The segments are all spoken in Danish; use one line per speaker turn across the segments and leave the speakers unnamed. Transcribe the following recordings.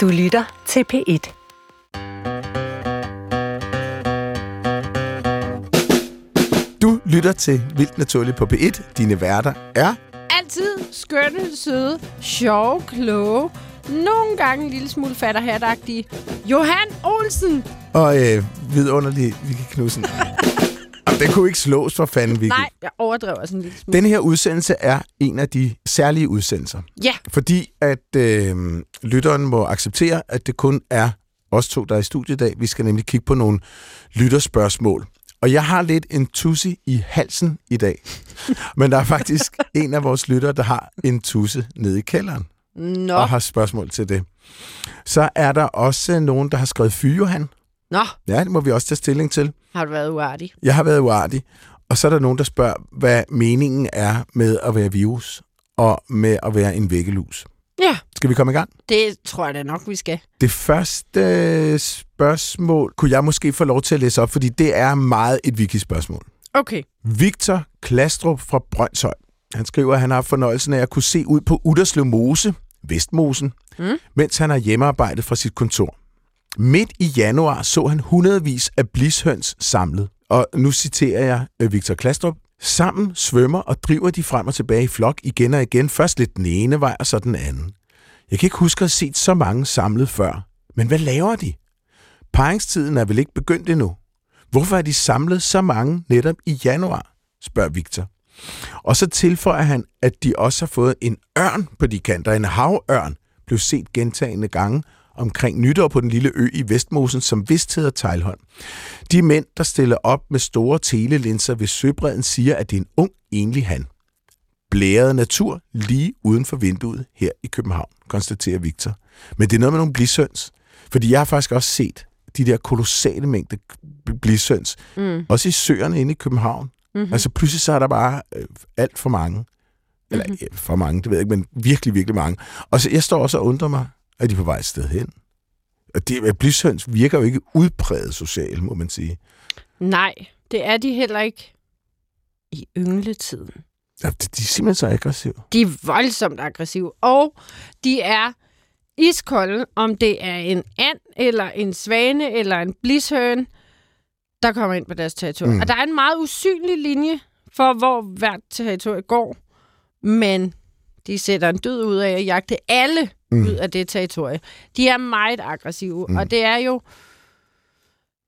Du lytter til P1.
Du lytter til Vildt Naturligt på P1. Dine værter er...
Altid skønne, søde, sjove, kloge, nogle gange en lille smule fatterhatagtige. Johan Olsen!
Og øh, vidunderlig Vicky Knudsen. Jamen, den kunne ikke slås for fanden, Vicky.
Nej, jeg overdrev også en lille smule.
Denne her udsendelse er en af de særlige udsendelser.
Ja,
Fordi at øh, lytteren må acceptere, at det kun er os to, der er i studiet i dag. Vi skal nemlig kigge på nogle lytterspørgsmål. Og jeg har lidt en tusse i halsen i dag. Men der er faktisk en af vores lyttere, der har en tusse nede i kælderen
nå,
og har spørgsmål til det. Så er der også nogen, der har skrevet fy, Johan.
Nå,
Ja, det må vi også tage stilling til.
har du været uartig?
Jeg har været uartig. Og så er der nogen, der spørger, hvad meningen er med at være virus og med at være en væggelus.
Ja,
Skal vi komme i gang?
det tror jeg da nok, vi skal.
Det første spørgsmål kunne jeg måske få lov til at læse op, fordi det er meget et wiki-spørgsmål.
Okay.
Victor Klastrup fra Brøndshøj. Han skriver, at han har haft fornøjelsen af at kunne se ud på Udderslev Mose, Vestmosen,
Mm.
mens han har hjemmearbejdet fra sit kontor. Midt i januar så han hundredvis af blishøns samlet. Og nu citerer jeg øh, Victor Klastrup. Sammen svømmer og driver de frem og tilbage i flok igen og igen. Først lidt den ene vej og så den anden. Jeg kan ikke huske at have set så mange samlet før. Men hvad laver de? Paringstiden er vel ikke begyndt endnu. Hvorfor er de samlet så mange netop i januar? spørger Victor. Og så tilføjer han, at de også har fået en ørn på de kanter. En havørn blev set gentagende gange omkring nytår på den lille ø i Vestmosen, som vist hedder Tejlholm. De mænd, der stiller op med store telelinser ved søbredden, siger, at det er en ung, enlig han. Blæret natur lige uden for vinduet her i København, konstaterer Victor. Men det er noget med nogle blishøns. Fordi jeg har faktisk også set de der kolossale mængde blishøns,
Mm.
også i søerne inde i København.
Mm-hmm.
Altså pludselig så er der bare øh, alt for mange. Eller
Mhm.
mm-hmm. for mange, det ved jeg ikke, men virkelig, virkelig mange. Og så jeg står også og undrer mig, at de er på vej et sted hen. Og det, at blishøns virker jo ikke udpræget socialt, må man sige.
Nej, det er de heller ikke i yngletiden.
Ja, de, er simpelthen så aggressive.
De er voldsomt aggressive, og de er iskolde, om det er en and, eller en svane, eller en blishøn, der kommer ind på deres territorium.
Mm.
Og der er en meget usynlig linje for, hvor hvert territorium går, men de sætter en død ud af at jagte alle
Mm.
ud af det territorie. De er meget aggressive,
Mm.
og det er jo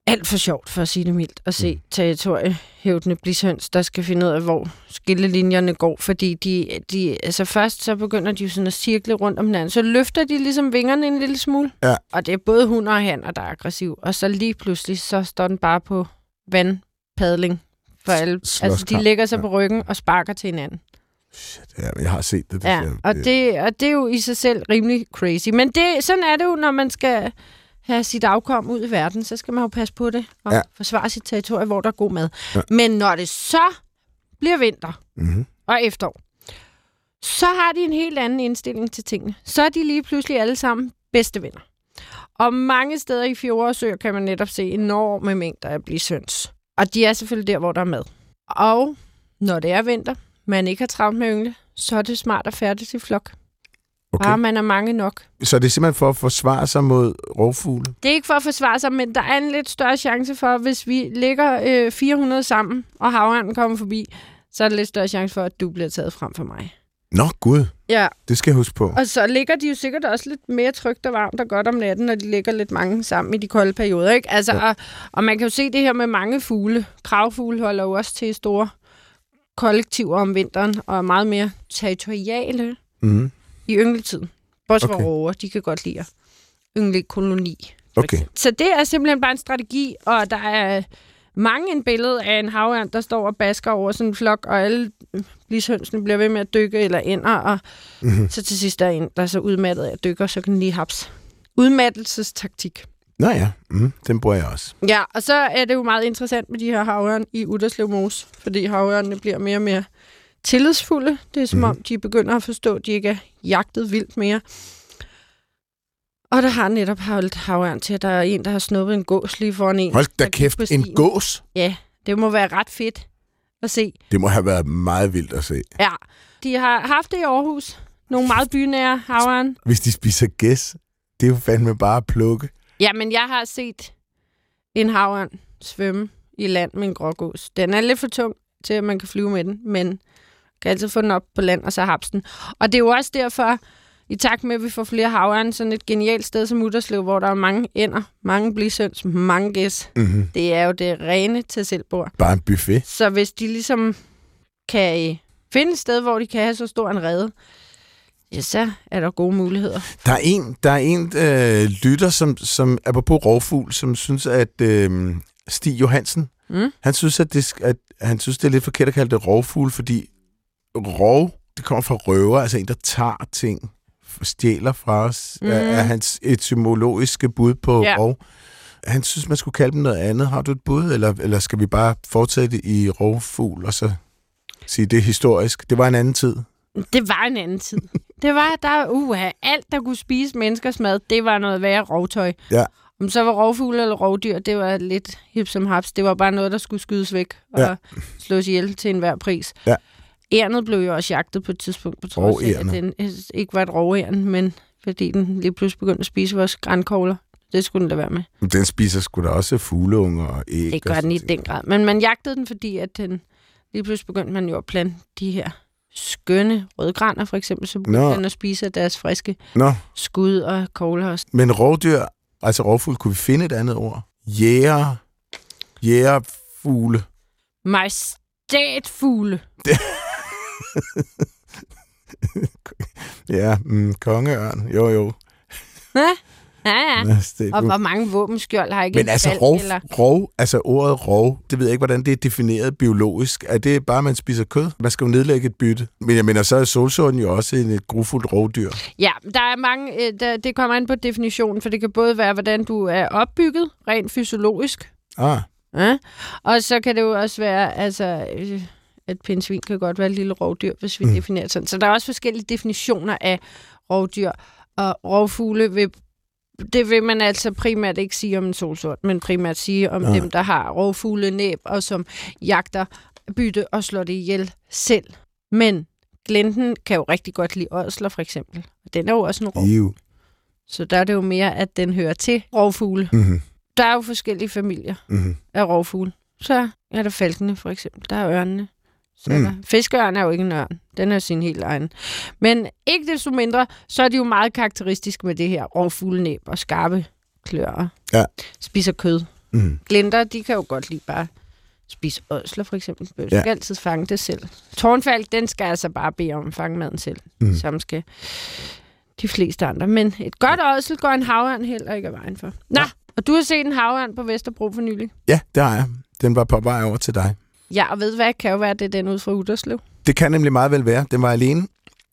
alt for sjovt, for at sige det mildt, at se mm. territoriehævdende blishøns, der skal finde ud af, hvor skillelinjerne går, fordi de, de, altså først så begynder de jo sådan at cirkle rundt om hinanden, så løfter de ligesom vingerne en lille smule,
Ja.
og det er både hund og hanner, der er aggressiv, og så lige pludselig, så står den bare på vandpadling for alle. Altså, de lægger sig
Ja.
på ryggen og sparker til hinanden.
Shit, ja, jeg har set det. det
Ja,
ser-
og det, og det er jo i sig selv rimelig crazy. Men det, sådan er det jo, når man skal have sit afkom ud i verden, så skal man jo passe på det og
Ja.
forsvare sit territorie, hvor der er god mad.
Ja.
Men når det så bliver vinter
Mm-hmm.
og efterår, så har de en helt anden indstilling til tingene. Så er de lige pludselig alle sammen bedste venner. Og mange steder i fjorde og søer kan man netop se enorme mængder af blisøns. Og de er selvfølgelig der, hvor der er mad. Og når det er vinter, man ikke har travlt med yngle, så er det smart at færdes i flok. Okay. Bare man er mange nok.
Så det er simpelthen for at forsvare sig mod rovfugle?
Det er ikke for at forsvare sig, men der er en lidt større chance for, hvis vi ligger øh, 400 sammen, og havørnen kommer forbi, så er der lidt større chance for, at du bliver taget frem for mig.
Nå, gud.
Ja,
Det skal jeg huske på.
og så ligger de jo sikkert også lidt mere trygt og varmt og godt om natten, når de ligger lidt mange sammen i de kolde perioder. Ikke? Altså,
Ja.
og, og man kan jo se det her med mange fugle. Kravfugle holder jo også til store kollektiver om vinteren, og er meget mere territoriale
Mm.
i yngletiden. Bortset fra
Okay.
råger, de kan godt lide at yngle koloni.
Okay.
Så det er simpelthen bare en strategi, og der er mange en billede af en havørn, der står og basker over sådan en flok, og alle blishønsene bliver ved med at dykke eller ender, og
Mm-hmm.
så til sidst er en, der er så udmattet af at dykke, og så kan den lige haps. Udmattelsestaktik.
Nå ja, mm, den bruger jeg også.
Ja, og så er det jo meget interessant med de her havørn i Udderslev Mose, fordi havørnene bliver mere og mere tillidsfulde. Det er som mm. om, de begynder at forstå, at de ikke er jagtet vildt mere. Og der har netop holdt havørn til, at der er en, der har snuppet en gås lige foran en.
Hold da kæft, en gås.
Ja, det må være ret fedt at se.
Det må have været meget vildt at se.
Ja, de har haft det i Aarhus. Nogle meget bynære havørn.
Hvis de spiser gæs, det er jo fandme bare at plukke.
Ja, men jeg har set en havørn svømme i land med en grågås. Den er lidt for tung til, at man kan flyve med den, men kan altid få den op på land, og så haps den. Og det er jo også derfor, i takt med, at vi får flere havørn, sådan et genialt sted som Utterslev, hvor der er mange ender, mange blishøns, mange gæs.
Mm-hmm.
Det er jo det rene til selvbord.
Bare en buffet.
Så hvis de ligesom kan øh, finde et sted, hvor de kan have så stor en rede, ja, så er der gode muligheder.
Der er en, der er en øh, lytter, som, som er på rovfugl, som synes, at øh, Stig Johansen,
Mm.
han synes, at det, at han synes, det er lidt forkert at kalde det rovfugl, fordi rov, det kommer fra røver, altså en, der tager ting, stjæler fra os, mm. er, er hans etymologiske bud på
Ja.
rov. Han synes, man skulle kalde dem noget andet. Har du et bud, eller, eller skal vi bare fortsætte i rovfugl, og så sige, det er historisk? Det var en anden tid.
Det var en anden tid. Det var, der uh, alt, der kunne spise menneskers mad, det var noget værre rovtøj.
Ja.
Om så var rovfugle eller rovdyr, det var lidt hip som haps. Det var bare noget, der skulle skydes væk og
Ja.
slås ihjel til enhver pris.
Ja.
Ærnet blev jo også jagtet på et tidspunkt, på trods af, at den øh, ikke var et roværn, men fordi den lige pludselig begyndte at spise vores grænkogler. Det skulle den da være med.
Men Den spiser sgu da også fugleunger og æg.
Det
og
gør den i den grad. Men man jagtede den, fordi at den lige pludselig begyndte man jo at plante de her skønne rødgraner, for eksempel, så begyndte den at spise deres friske
Nå,
skud og kogler og
men rovdyr, altså rovfugl, kunne vi finde et andet ord? Jæger, jægerfugle.
majestætfugle.
Ja, mm, kongeørn. Jo, jo.
Ja, ja.
Majestætfugle.
Og hvor mange våbenskjold har ikke
Men
en
altså rov,
eller...
rov, altså ordet rov, det ved jeg ikke, hvordan det er defineret biologisk. Er det bare, at man spiser kød? Man skal jo nedlægge et bytte. Men jeg mener, så er solsorten jo også en et grufuldt rovdyr.
Ja, der er mange... øh, Der, det kommer an på definitionen, for det kan både være, hvordan du er opbygget, rent fysiologisk,
Ah,
Ja. Og så kan det jo også være, altså, øh, at pindsvin kan godt være et lille rovdyr, hvis vi
Mm.
definerer det sådan. Så der er også forskellige definitioner af rovdyr. Og rovfugle vil det vil man altså primært ikke sige om en solsort, men primært sige om
Nej.
dem, der har rovfugle næb, og som jagter bytte og slår det ihjel selv. Men glenten kan jo rigtig godt lide ådsler, for eksempel. Den er jo også en rov.
Iu.
Så der er det jo mere, at den hører til rovfugle.
Mm-hmm.
Der er jo forskellige familier
Mm-hmm.
af rovfugle. Så er der falkene, for eksempel. Der er ørnene.
Mm.
Fiskeørn er jo ikke en ørn. Den er sin helt egen. Men ikke desto mindre, så er de jo meget karakteristisk med det her rovfuglenæb og skarpe klør.
Ja.
Spiser kød.
Mm.
Glinter, de kan jo godt lide bare spise ådsler, for eksempel. Du skal
Ja.
ja. altid fange det selv. Tårnfalk, den skal altså bare bede om at fange maden selv.
Mm.
Som skal de fleste andre. Men et godt ådsel går en havørn heller ikke af vejen for. Nå,
Ja.
og du har set en havørn på Vesterbro for nylig.
Ja, det har jeg. Den var på vej over til dig.
Ja, og ved du hvad, kan jo være, det er den ud fra Uderslev.
Det kan nemlig meget vel være. Den var alene,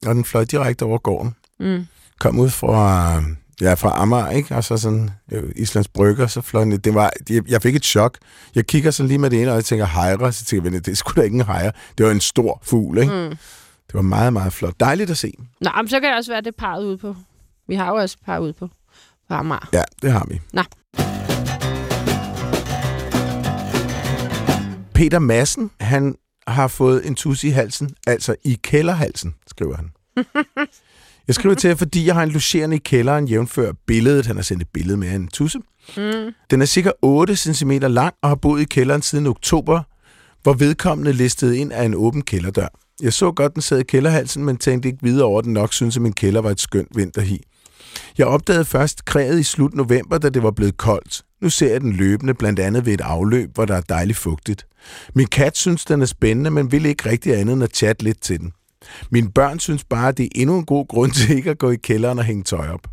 og den fløj direkte over gården.
Mm.
Kom ud fra, ja, fra Amager, ikke? Og så sådan øh, Islands Brygger, så fløj den. Det var, jeg, fik et chok. Jeg kigger sådan lige med det ene, og jeg tænker hejre, så tænker jeg, "Men det sgu da ikke en hejre. Det var en stor fugl, ikke?
Mm.
Det var meget, meget flot. Dejligt at se.
Nå, men så kan det også være, det parret ude på. Vi har jo også par ude på, på Amager.
Ja, det har vi.
Nå.
Peter Madsen, han har fået en tus i halsen, altså i kælderhalsen, skriver han. Jeg skriver til jer, fordi jeg har en logerende i kælderen, jævnfør billedet. Han har sendt et billede med en tusse.
Mm.
Den er cirka 8 cm lang og har boet i kælderen siden oktober, hvor vedkommende listede ind af en åben kælderdør. Jeg så godt, den sad i kælderhalsen, men tænkte ikke videre over, den nok synes, at min kælder var et skønt vinterhi. Jeg opdagede først kræet i slut november, da det var blevet koldt. Nu ser jeg den løbende, blandt andet ved et afløb, hvor der er dejligt fugtigt. Min kat synes, den er spændende, men vil ikke rigtig andet end at chatte lidt til den. Mine børn synes bare, at det er endnu en god grund til ikke at gå i kælderen og hænge tøj op.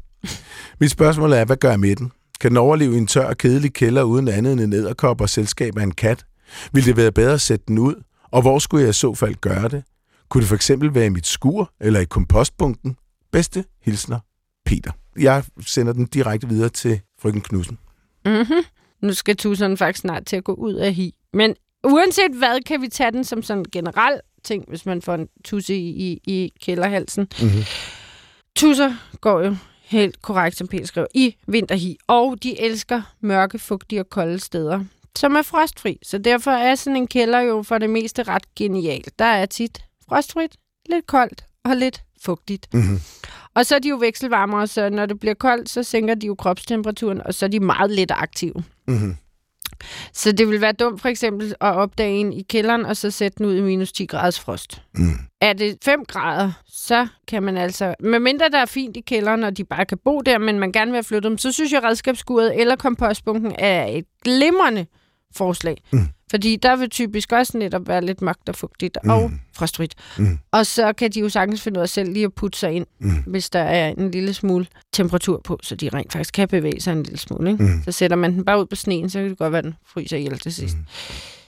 Mit spørgsmål er, hvad gør jeg med den? Kan den overleve i en tør og kedelig kælder uden andet end en æderkop og selskab af en kat? Vil det være bedre at sætte den ud? Og hvor skulle jeg i så fald gøre det? Kunne det for eksempel være i mit skur eller i kompostbunken? Bedste hilsner, Peter. Jeg sender den direkte videre til frøken Knudsen.
Mm-hmm. Nu skal tusserne faktisk snart til at gå ud af hi. Men uanset hvad, kan vi tage den som sådan en generel ting, hvis man får en tusse i, i, i kælderhalsen.
Mm-hmm.
Tusser går jo helt korrekt, som Peter skriver, i vinterhi, og de elsker mørke, fugtige og kolde steder, som er frostfri. Så derfor er sådan en kælder jo for det meste ret genial. Der er tit frostfrit, lidt koldt og lidt fugtigt.
Mm-hmm.
Og så er de jo vekselvarmere, så når det bliver koldt, så sænker de jo kropstemperaturen, og så er de meget let aktive.
Mm-hmm.
Så det vil være dumt for eksempel at opdage en i kælderen, og så sætte den ud i minus 10 graders frost.
Mm.
Er det 5 grader, så kan man altså... Medmindre der er fint i kælderen, og de bare kan bo der, men man gerne vil have flyttet dem, så synes jeg, at redskabsskuret eller kompostbunken er et glimrende forslag.
Mm.
Fordi der vil typisk også netop være lidt mørkt og fugtigt
Mm.
og frostfrit.
Mm.
Og så kan de jo sagtens finde ud af selv lige at putte sig ind,
Mm.
hvis der er en lille smule temperatur på, så de rent faktisk kan bevæge sig en lille smule. Ikke?
Mm.
Så sætter man den bare ud på sneen, så kan det godt være, at den fryser ihjel til sidst.
Mm.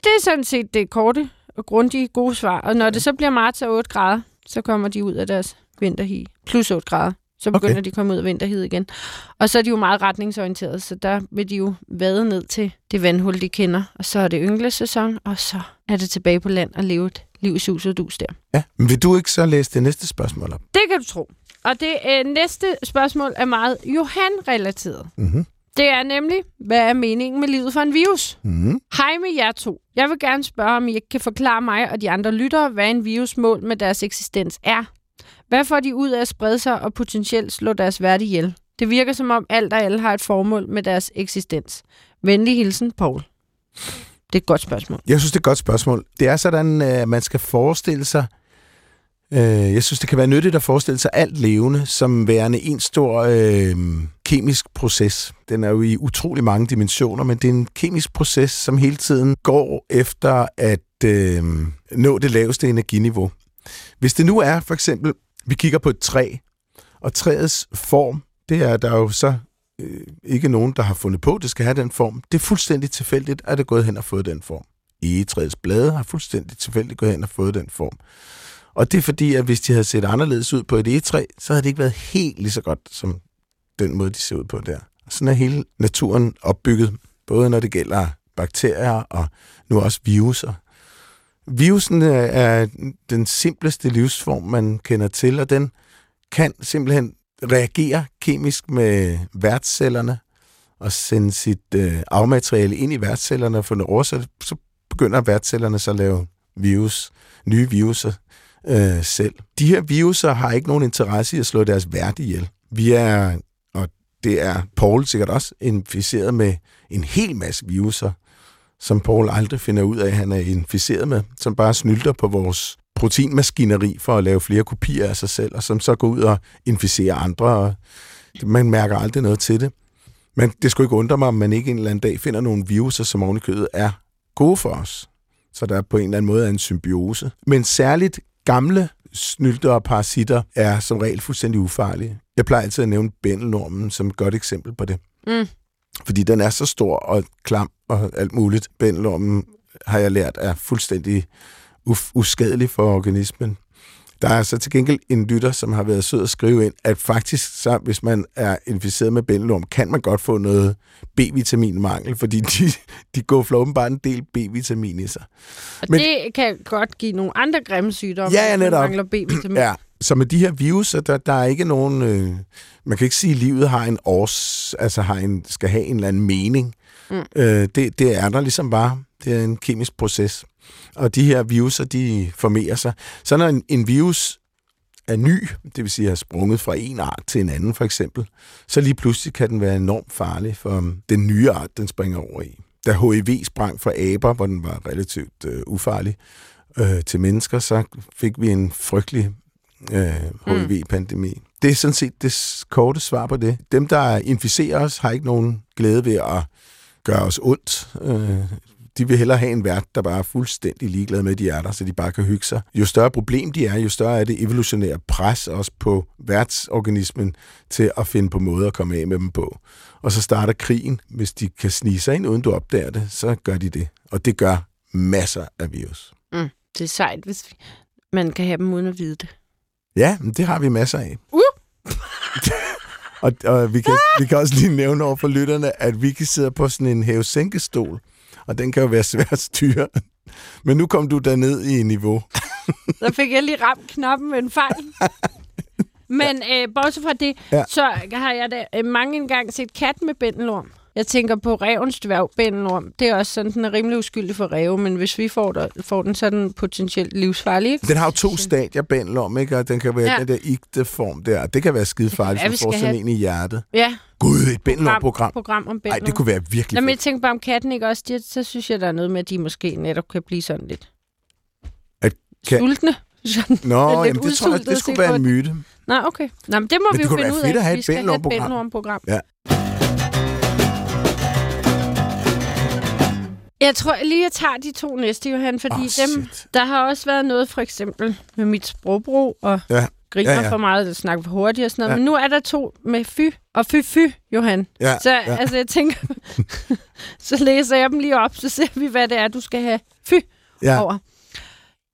Det er sådan set det korte og grundige gode svar. Og når det så bliver marts og 8 grader, så kommer de ud af deres vinterhi. Plus 8 grader. Så begynder
Okay.
de at komme ud af vinterhed igen. Og så er de jo meget retningsorienterede, så der vil de jo vade ned til det vandhul, de kender. Og så er det ynglesæson, og så er det tilbage på land og leve et liv sus og dus der.
Ja, men vil du ikke så læse det næste spørgsmål op?
Det kan du tro. Og det øh, næste spørgsmål er meget Johan-relateret.
Mm-hmm.
Det er nemlig, hvad er meningen med livet for en virus?
Mm-hmm.
Hej med jer to. Jeg vil gerne spørge, om I ikke kan forklare mig og de andre lyttere, hvad en virus mål med deres eksistens er. Hvad får de ud af at sprede sig og potentielt slå deres værdi ihjel? Det virker som om alt og alle har et formål med deres eksistens. Venlig hilsen, Paul. Det er et godt spørgsmål.
Jeg synes, det er et godt spørgsmål. Det er sådan, at man skal forestille sig... Øh, jeg synes, det kan være nyttigt at forestille sig alt levende som værende en stor øh, kemisk proces. Den er jo i utrolig mange dimensioner, men det er en kemisk proces, som hele tiden går efter at øh, nå det laveste energiniveau. Hvis det nu er, for eksempel, vi kigger på et træ, og træets form, det er der jo så øh, ikke nogen, der har fundet på, det skal have den form. Det er fuldstændig tilfældigt, at det er gået hen og fået den form. Egetræets blade har fuldstændig tilfældigt gået hen og fået den form. Og det er fordi, at hvis de havde set anderledes ud på et egetræ, så havde det ikke været helt lige så godt, som den måde, de ser ud på der. Og sådan er hele naturen opbygget, både når det gælder bakterier og nu også viruser. Virusen øh, er- den simpleste livsform, man kender til, og den kan simpelthen reagere kemisk med værtscellerne og sende sit øh, afmateriale ind i værtscellerne og få det oversat, så begynder værtscellerne så at lave virus, nye viruser øh, selv. De her viruser har ikke nogen interesse i at slå deres vært ihjel. Vi er, og det er Paul sikkert også, inficeret med en hel masse viruser, som Paul aldrig finder ud af, at han er inficeret med, som bare snylter på vores proteinmaskineri for at lave flere kopier af sig selv, og som så går ud og inficerer andre, og man mærker aldrig noget til det. Men det skulle ikke undre mig, om man ikke en eller anden dag finder nogle viruser, som oven i kødet er gode for os. Så der på en eller anden måde er en symbiose. Men særligt gamle snylter og parasitter er som regel fuldstændig ufarlige. Jeg plejer altid at nævne bændelormen som et godt eksempel på det.
Mm.
Fordi den er så stor og klam og alt muligt. Bændelormen har jeg lært er fuldstændig uf- uskadelig for organismen. Der er så til gengæld en lytter, som har været sød at skrive ind, at faktisk, så, hvis man er inficeret med bændelorm, kan man godt få noget B-vitaminmangel, fordi de, de går for åbenbart en del B-vitamin i sig.
Og
Men-
det kan godt give nogle andre grimme sygdomme,
Ja, ja, netop.
mangler B-vitamin.
Ja, så med de her viruser, der, der er ikke nogen... Øh, man kan ikke sige, at livet har en års... Altså har en, skal have en eller anden mening.
Mm.
Øh, det, det er der ligesom bare. Det er en kemisk proces. Og de her viruser, de formerer sig. Så når en, en virus er ny, det vil sige er sprunget fra en art til en anden for eksempel, så lige pludselig kan den være enormt farlig for den nye art, den springer over i. Da HIV sprang fra aber, hvor den var relativt øh, ufarlig, øh, til mennesker, så fik vi en frygtelig øh, HIV-pandemi. Det er sådan set det korte svar på det. Dem, der inficerer os, har ikke nogen glæde ved at gøre os ondt. Øh, de vil hellere have en vært, der bare er fuldstændig ligeglad med, at de er der, så de bare kan hygge sig. Jo større problem de er, jo større er det evolutionære pres også på værtsorganismen til at finde på måder at komme af med dem på. Og så starter krigen. Hvis de kan snige sig ind, uden du opdager det, så gør de det. Og det gør masser af virus.
Mm. Det er sejt, hvis man kan have dem uden at vide det.
Ja, men det har vi masser af.
Uh!
og og vi, kan, vi kan også lige nævne over for lytterne, at vi kan sidde på sådan en hævesænkestol, og den kan jo være svær at styre. Men nu kom du derned i niveau.
Så fik jeg lige ramt knappen med en fejl. Men øh, bortset fra det,
Ja.
ja. så har jeg da øh, mange engang set kat med bændelorm. Jeg tænker på revens dværgbændelorm. Det er også sådan, den er rimelig uskyldig for ræve, men hvis vi får, der, får den, så er den potentielt livsfarlig. Ikke?
Den har jo to stadier, bændelorm, ikke? Og den kan være ja. Den der igte form der. Det kan være skide farligt,
være,
hvis
vi
man får sådan
have-
en i hjertet.
Ja,
Gud, et bændelorm-program.
program om
Nej, det kunne være virkelig
Nå, men jeg tænker bare om katten ikke også, de, så synes jeg, der er noget med, at de måske netop kan blive sådan lidt
At kan-
sultne. Sådan.
Nå, jamen, det tror jeg, det skulle være en
det.
myte.
Nå, okay. Nå, men det må
Men
vi
det
jo
kunne
finde
være
ud af.
at have
vi
et
skal have et
bændelorm-program. Ja.
Jeg tror lige, jeg tager de to næste, Johan, fordi oh, dem, der har også været noget, for eksempel med mit sprogbrug og
Ja.
griner
Ja,
ja, for meget, eller snakker for hurtigt og sådan noget.
Ja.
Men nu er der to med fy og fy-fy, Johan.
Ja,
Så
ja.
altså, jeg tænker, så læser jeg dem lige op, så ser vi, hvad det er, du skal have fy
ja.
over.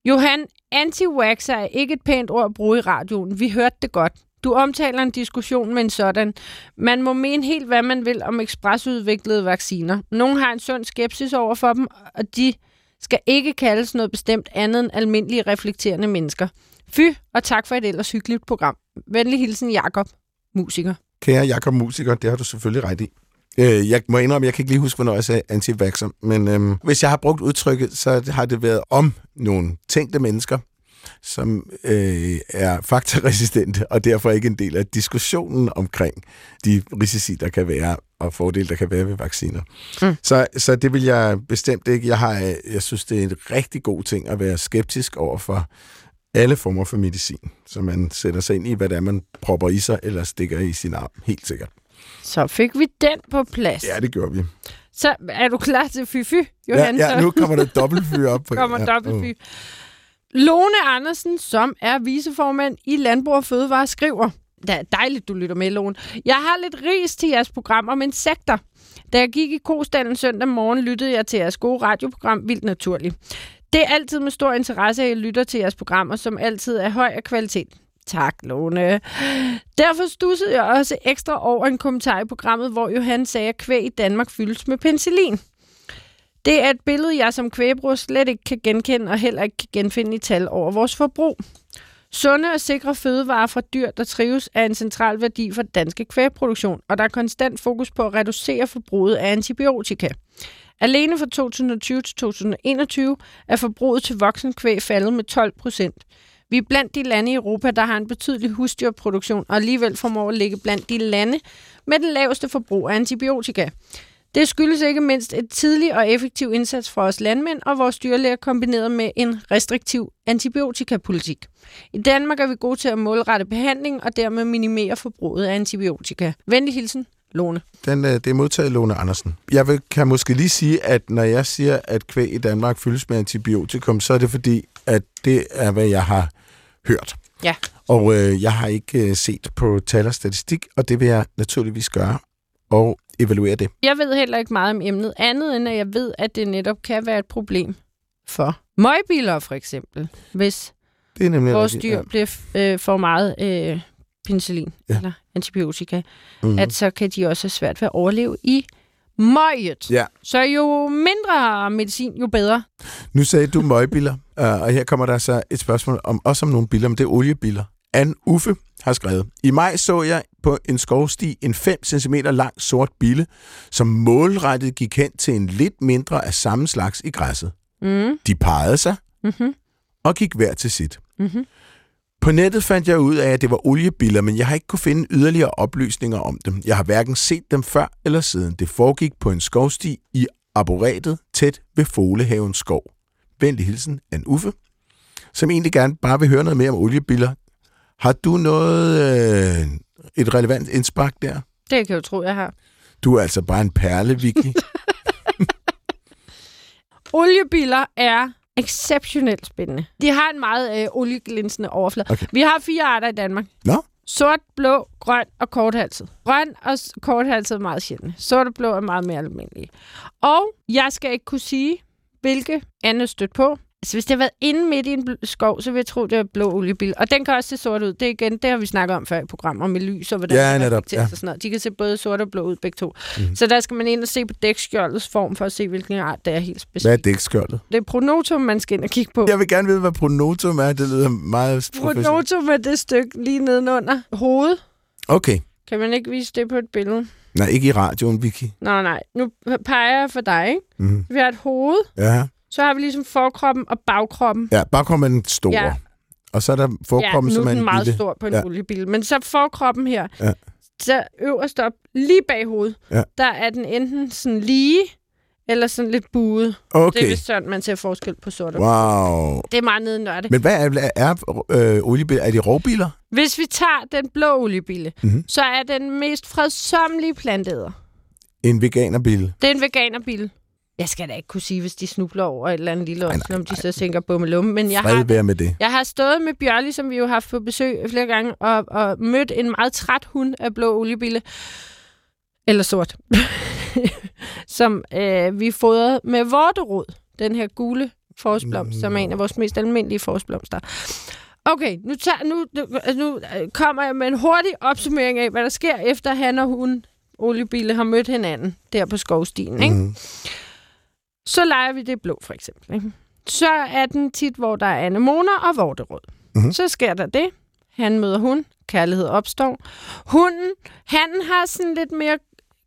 Johan, anti-waxer er ikke et pænt ord at bruge i radioen. Vi hørte det godt. Du omtaler en diskussion med en sådan. Man må mene helt, hvad man vil om ekspresudviklede vacciner. Nogle har en sund skepsis over for dem, og de skal ikke kaldes noget bestemt andet end almindelige reflekterende mennesker. Fy, og tak for et ellers hyggeligt program. Venlig hilsen, Jakob, musiker.
Kære Jakob Musiker, det har du selvfølgelig ret i. Øh, Jeg må indrømme, jeg kan ikke lige huske, hvornår jeg sagde anti men øhm, hvis jeg har brugt udtrykket, så har det været om nogle tænkte mennesker, som øh, er faktaresistente, og derfor ikke en del af diskussionen omkring de risici, der kan være, og fordele, der kan være ved vacciner.
Mm.
Så, så det vil jeg bestemt ikke. Jeg, har, øh, jeg synes, det er en rigtig god ting at være skeptisk over for alle former for medicin, så man sætter sig ind i, hvad det er, man propper i sig, eller stikker i sin arm. Helt sikkert.
Så fik vi den på plads.
Ja, det gjorde vi.
Så er du klar til fy-fy,
Ja,
Johan?
ja, nu kommer der dobbeltfyr op. På,
kommer
ja,
dobbeltfy. Lone Andersen, som er viceformand i Landbrug og Fødevare, skriver, det er dejligt, du lytter med, Lone. Jeg har lidt ris til jeres program om insekter. Da jeg gik i kostallen søndag morgen, lyttede jeg til jeres gode radioprogram Vildt Naturligt. Det er altid med stor interesse, at jeg lytter til jeres programmer, som altid er høj af kvalitet. Tak, Lone. Derfor stussede jeg også ekstra over en kommentar i programmet, hvor Johan sagde, at kvæg i Danmark fyldes med penicillin. Det er et billede, jeg som kvægbruger slet ikke kan genkende og heller ikke kan genfinde i tal over vores forbrug. Sunde og sikre fødevarer fra dyr, der trives, er en central værdi for den danske kvægproduktion, og der er konstant fokus på at reducere forbruget af antibiotika. Alene fra 2020 til 2021 er forbruget til voksen kvæg faldet med 12 procent. Vi er blandt de lande i Europa, der har en betydelig husdyrproduktion, og alligevel formår at ligge blandt de lande med den laveste forbrug af antibiotika. Det skyldes ikke mindst et tidlig og effektiv indsats fra os landmænd og vores dyrlæger kombineret med en restriktiv antibiotikapolitik. I Danmark er vi gode til at målrette behandling og dermed minimere forbruget af antibiotika. Venlig hilsen, Lone.
Den, øh, det er modtaget Lone Andersen. Jeg vil, kan måske lige sige, at når jeg siger, at kvæg i Danmark fyldes med antibiotikum, så er det fordi, at det er, hvad jeg har hørt.
Ja.
Og øh, jeg har ikke øh, set på tal og statistik, og det vil jeg naturligvis gøre og evaluere det.
Jeg ved heller ikke meget om emnet, andet end at jeg ved, at det netop kan være et problem for møgbiler for eksempel, hvis
Det er nemlig
vores
rigtigt,
dyr bliver øh, for meget øh, penicillin
Ja.
ja. eller antibiotika,
Mhm.
mm. at så kan de også have svært ved at overleve i møget.
Ja.
Så jo mindre medicin, jo bedre.
Nu sagde du møgbiler, øh, og her kommer der så et spørgsmål om også om nogle biler, men det er oliebiler. Ann Uffe har skrevet, I maj så jeg på en skovsti en 5 cm lang sort bille, som målrettet gik hen til en lidt mindre af samme slags i græsset.
Mm.
De pegede sig
Mm-hmm.
og gik hver til sit.
Mm-hmm.
På nettet fandt jeg ud af, at det var oliebiller, men jeg har ikke kunne finde yderligere oplysninger om dem. Jeg har hverken set dem før eller siden. Det foregik på en skovsti i arboretet tæt ved Folehavens skov. Venlig hilsen, Ann Uffe, som egentlig gerne bare vil høre noget mere om oliebiller. Har du noget, øh, et relevant indspark der?
Det kan jeg jo tro, jeg har.
Du er altså bare en perle, Vicky.
Oliebiler er exceptionelt spændende. De har en meget øh, olieglinsende overflade.
Okay.
Vi har fire arter i Danmark.
Nå?
Sort, blå, grøn og korthalset. Grøn og korthalset er meget sjældent. Sort og blå er meget mere almindelige. Og jeg skal ikke kunne sige, hvilke andet stødt på. Altså, hvis det har været inde midt i en skov, så vil jeg tro, det er blå oliebil. Og den kan også se sort ud. Det, er igen, det har vi snakket om før i programmer med lys og hvordan
Ja,
det
netop, ja.
og sådan noget. De kan se både sort og blå ud begge to. Mm. Så der skal man ind og se på dækskjoldets form for at se, hvilken art det er helt
Hvad
specielt.
er dækskjoldet?
Det er pronotum, man skal ind og kigge på.
Jeg vil gerne vide, hvad pronotum er. Det lyder meget.
Pronotum er det stykke lige nedenunder hovedet.
Okay.
Kan man ikke vise det på et billede?
Nej, ikke i radioen, Vicky.
Nå nej, nu peger jeg for dig, ikke?
Mm.
Vi har et hoved,
Ja.
Så har vi ligesom forkroppen og bagkroppen.
ja, bagkroppen er den store.
Ja.
Og så er der forkroppen,
ja,
som
er
en
meget
lille...
stor på en
Ja.
oliebil. Men så forkroppen her,
Ja.
så øverst op, lige bag hovedet,
Ja.
der er den enten sådan lige, eller sådan lidt buet. Det
Okay.
er vist sådan, man ser forskel på sort og
Wow.
Det er meget nede nørde.
Men hvad er, er øh, oliebiler? Er de rovbiler?
Hvis vi tager den blå oliebille,
Mhm.
mm-hmm. så er den mest fredsommelige planteder.
En veganerbil?
Det er en veganerbil. Jeg skal da ikke kunne sige, hvis de snubler over et eller andet lille
nej,
årsel, om de så tænker bummelum. Men jeg
Fred
har,
med det.
jeg har stået med Bjørli, som vi jo har haft på besøg flere gange, og, og mødt en meget træt hund af blå oliebille. Eller sort. som øh, vi fodrede med vorterod. Den her gule forårsblomst, som er en af vores mest almindelige forårsblomster. Okay, nu, tager, nu, nu, nu øh, kommer jeg med en hurtig opsummering af, hvad der sker, efter han og hun, oliebille, har mødt hinanden der på skovstien. Ikke?
Mm.
Så leger vi det blå, for eksempel. Ikke? Så er den tit, hvor der er anemoner og vorterød.
Mhm.
Mm-hmm. Så sker der det. Han møder hun. Kærlighed opstår. Hunden, han har sådan lidt mere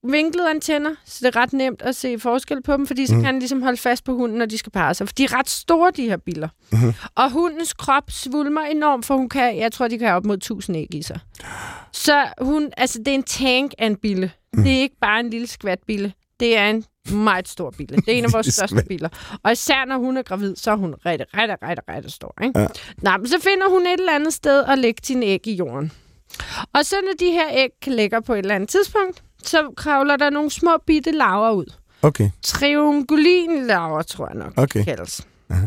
vinklede antenner, så det er ret nemt at se forskel på dem, fordi så mm. kan han ligesom holde fast på hunden, når de skal parre sig. For de er ret store, de her biller. Mm-hmm. Og hundens krop svulmer enormt, for hun kan, jeg tror, de kan have op mod 1000 æg i sig. Så hun, altså, det er en tank af en bille.
Mhm.
Det er ikke bare en lille skvat bille. Det er en meget stor bille. Det er en af vores største biler. Og især når hun er gravid, så er hun rigtig, rigtig, rigtig, rigtig stor. Ikke?
Ja.
Nå, men så finder hun et eller andet sted at lægge sine æg i jorden. Og så når de her æg lægger på et eller andet tidspunkt, så kravler der nogle små bitte laver ud.
Okay,
Triangulin-laver, tror jeg nok,
okay.
de kaldes.
Aha.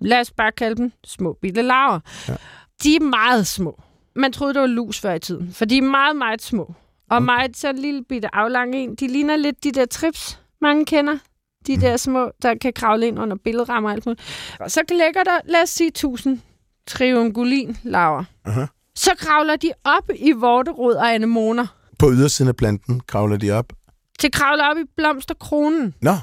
Lad os bare kalde dem små bitte laver.
Ja.
De er meget små. Man troede, det var lus før i tiden, for de er meget, meget små. Og
Okay.
meget så en lille bitte aflang en. De ligner lidt de der trips, mange kender. De der små, der kan kravle ind under billedrammer og alt muligt. Og så lægger der, lad os sige, 1000 triangulin-laver.
Aha.
Så kravler de op i vorterod og anemoner.
På ydersiden af planten kravler de op.
Til kravler op i blomsterkronen.
Nå,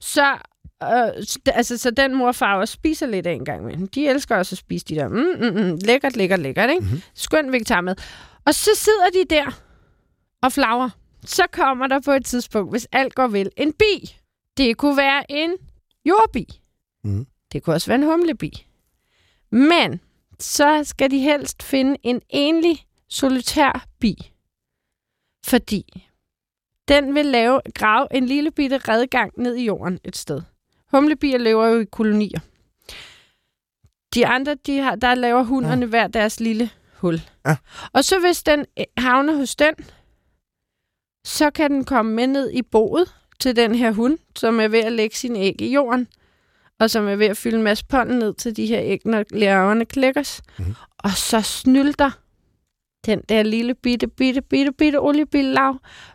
Så, øh, altså, så den mor og far også spiser lidt af en gang med. De elsker også at spise de der, mm, mm, mm, lækkert, lækkert, lækkert, ikke?
Mhm.
Mm-hmm. Skøn vegetarmad. Og så sidder de der og flager. Så kommer der på et tidspunkt, hvis alt går vel, en bi. Det kunne være en jordbi.
Mhm.
Det kunne også være en humlebi. Men så skal de helst finde en enlig solitær bi. Fordi den vil lave, grave en lille bitte redgang ned i jorden et sted. Humlebier lever jo i kolonier. De andre, de har, der laver hunderne ja. hver deres lille hul.
Ja.
Og så hvis den øh, havner hos den, så kan den komme med ned i boet til den her hund, som er ved at lægge sin æg i jorden, og som er ved at fylde en masse pollen ned til de her æg, når larverne klækkes. Mm. Og så snylter den der lille bitte, bitte, bitte, bitte oliebillelag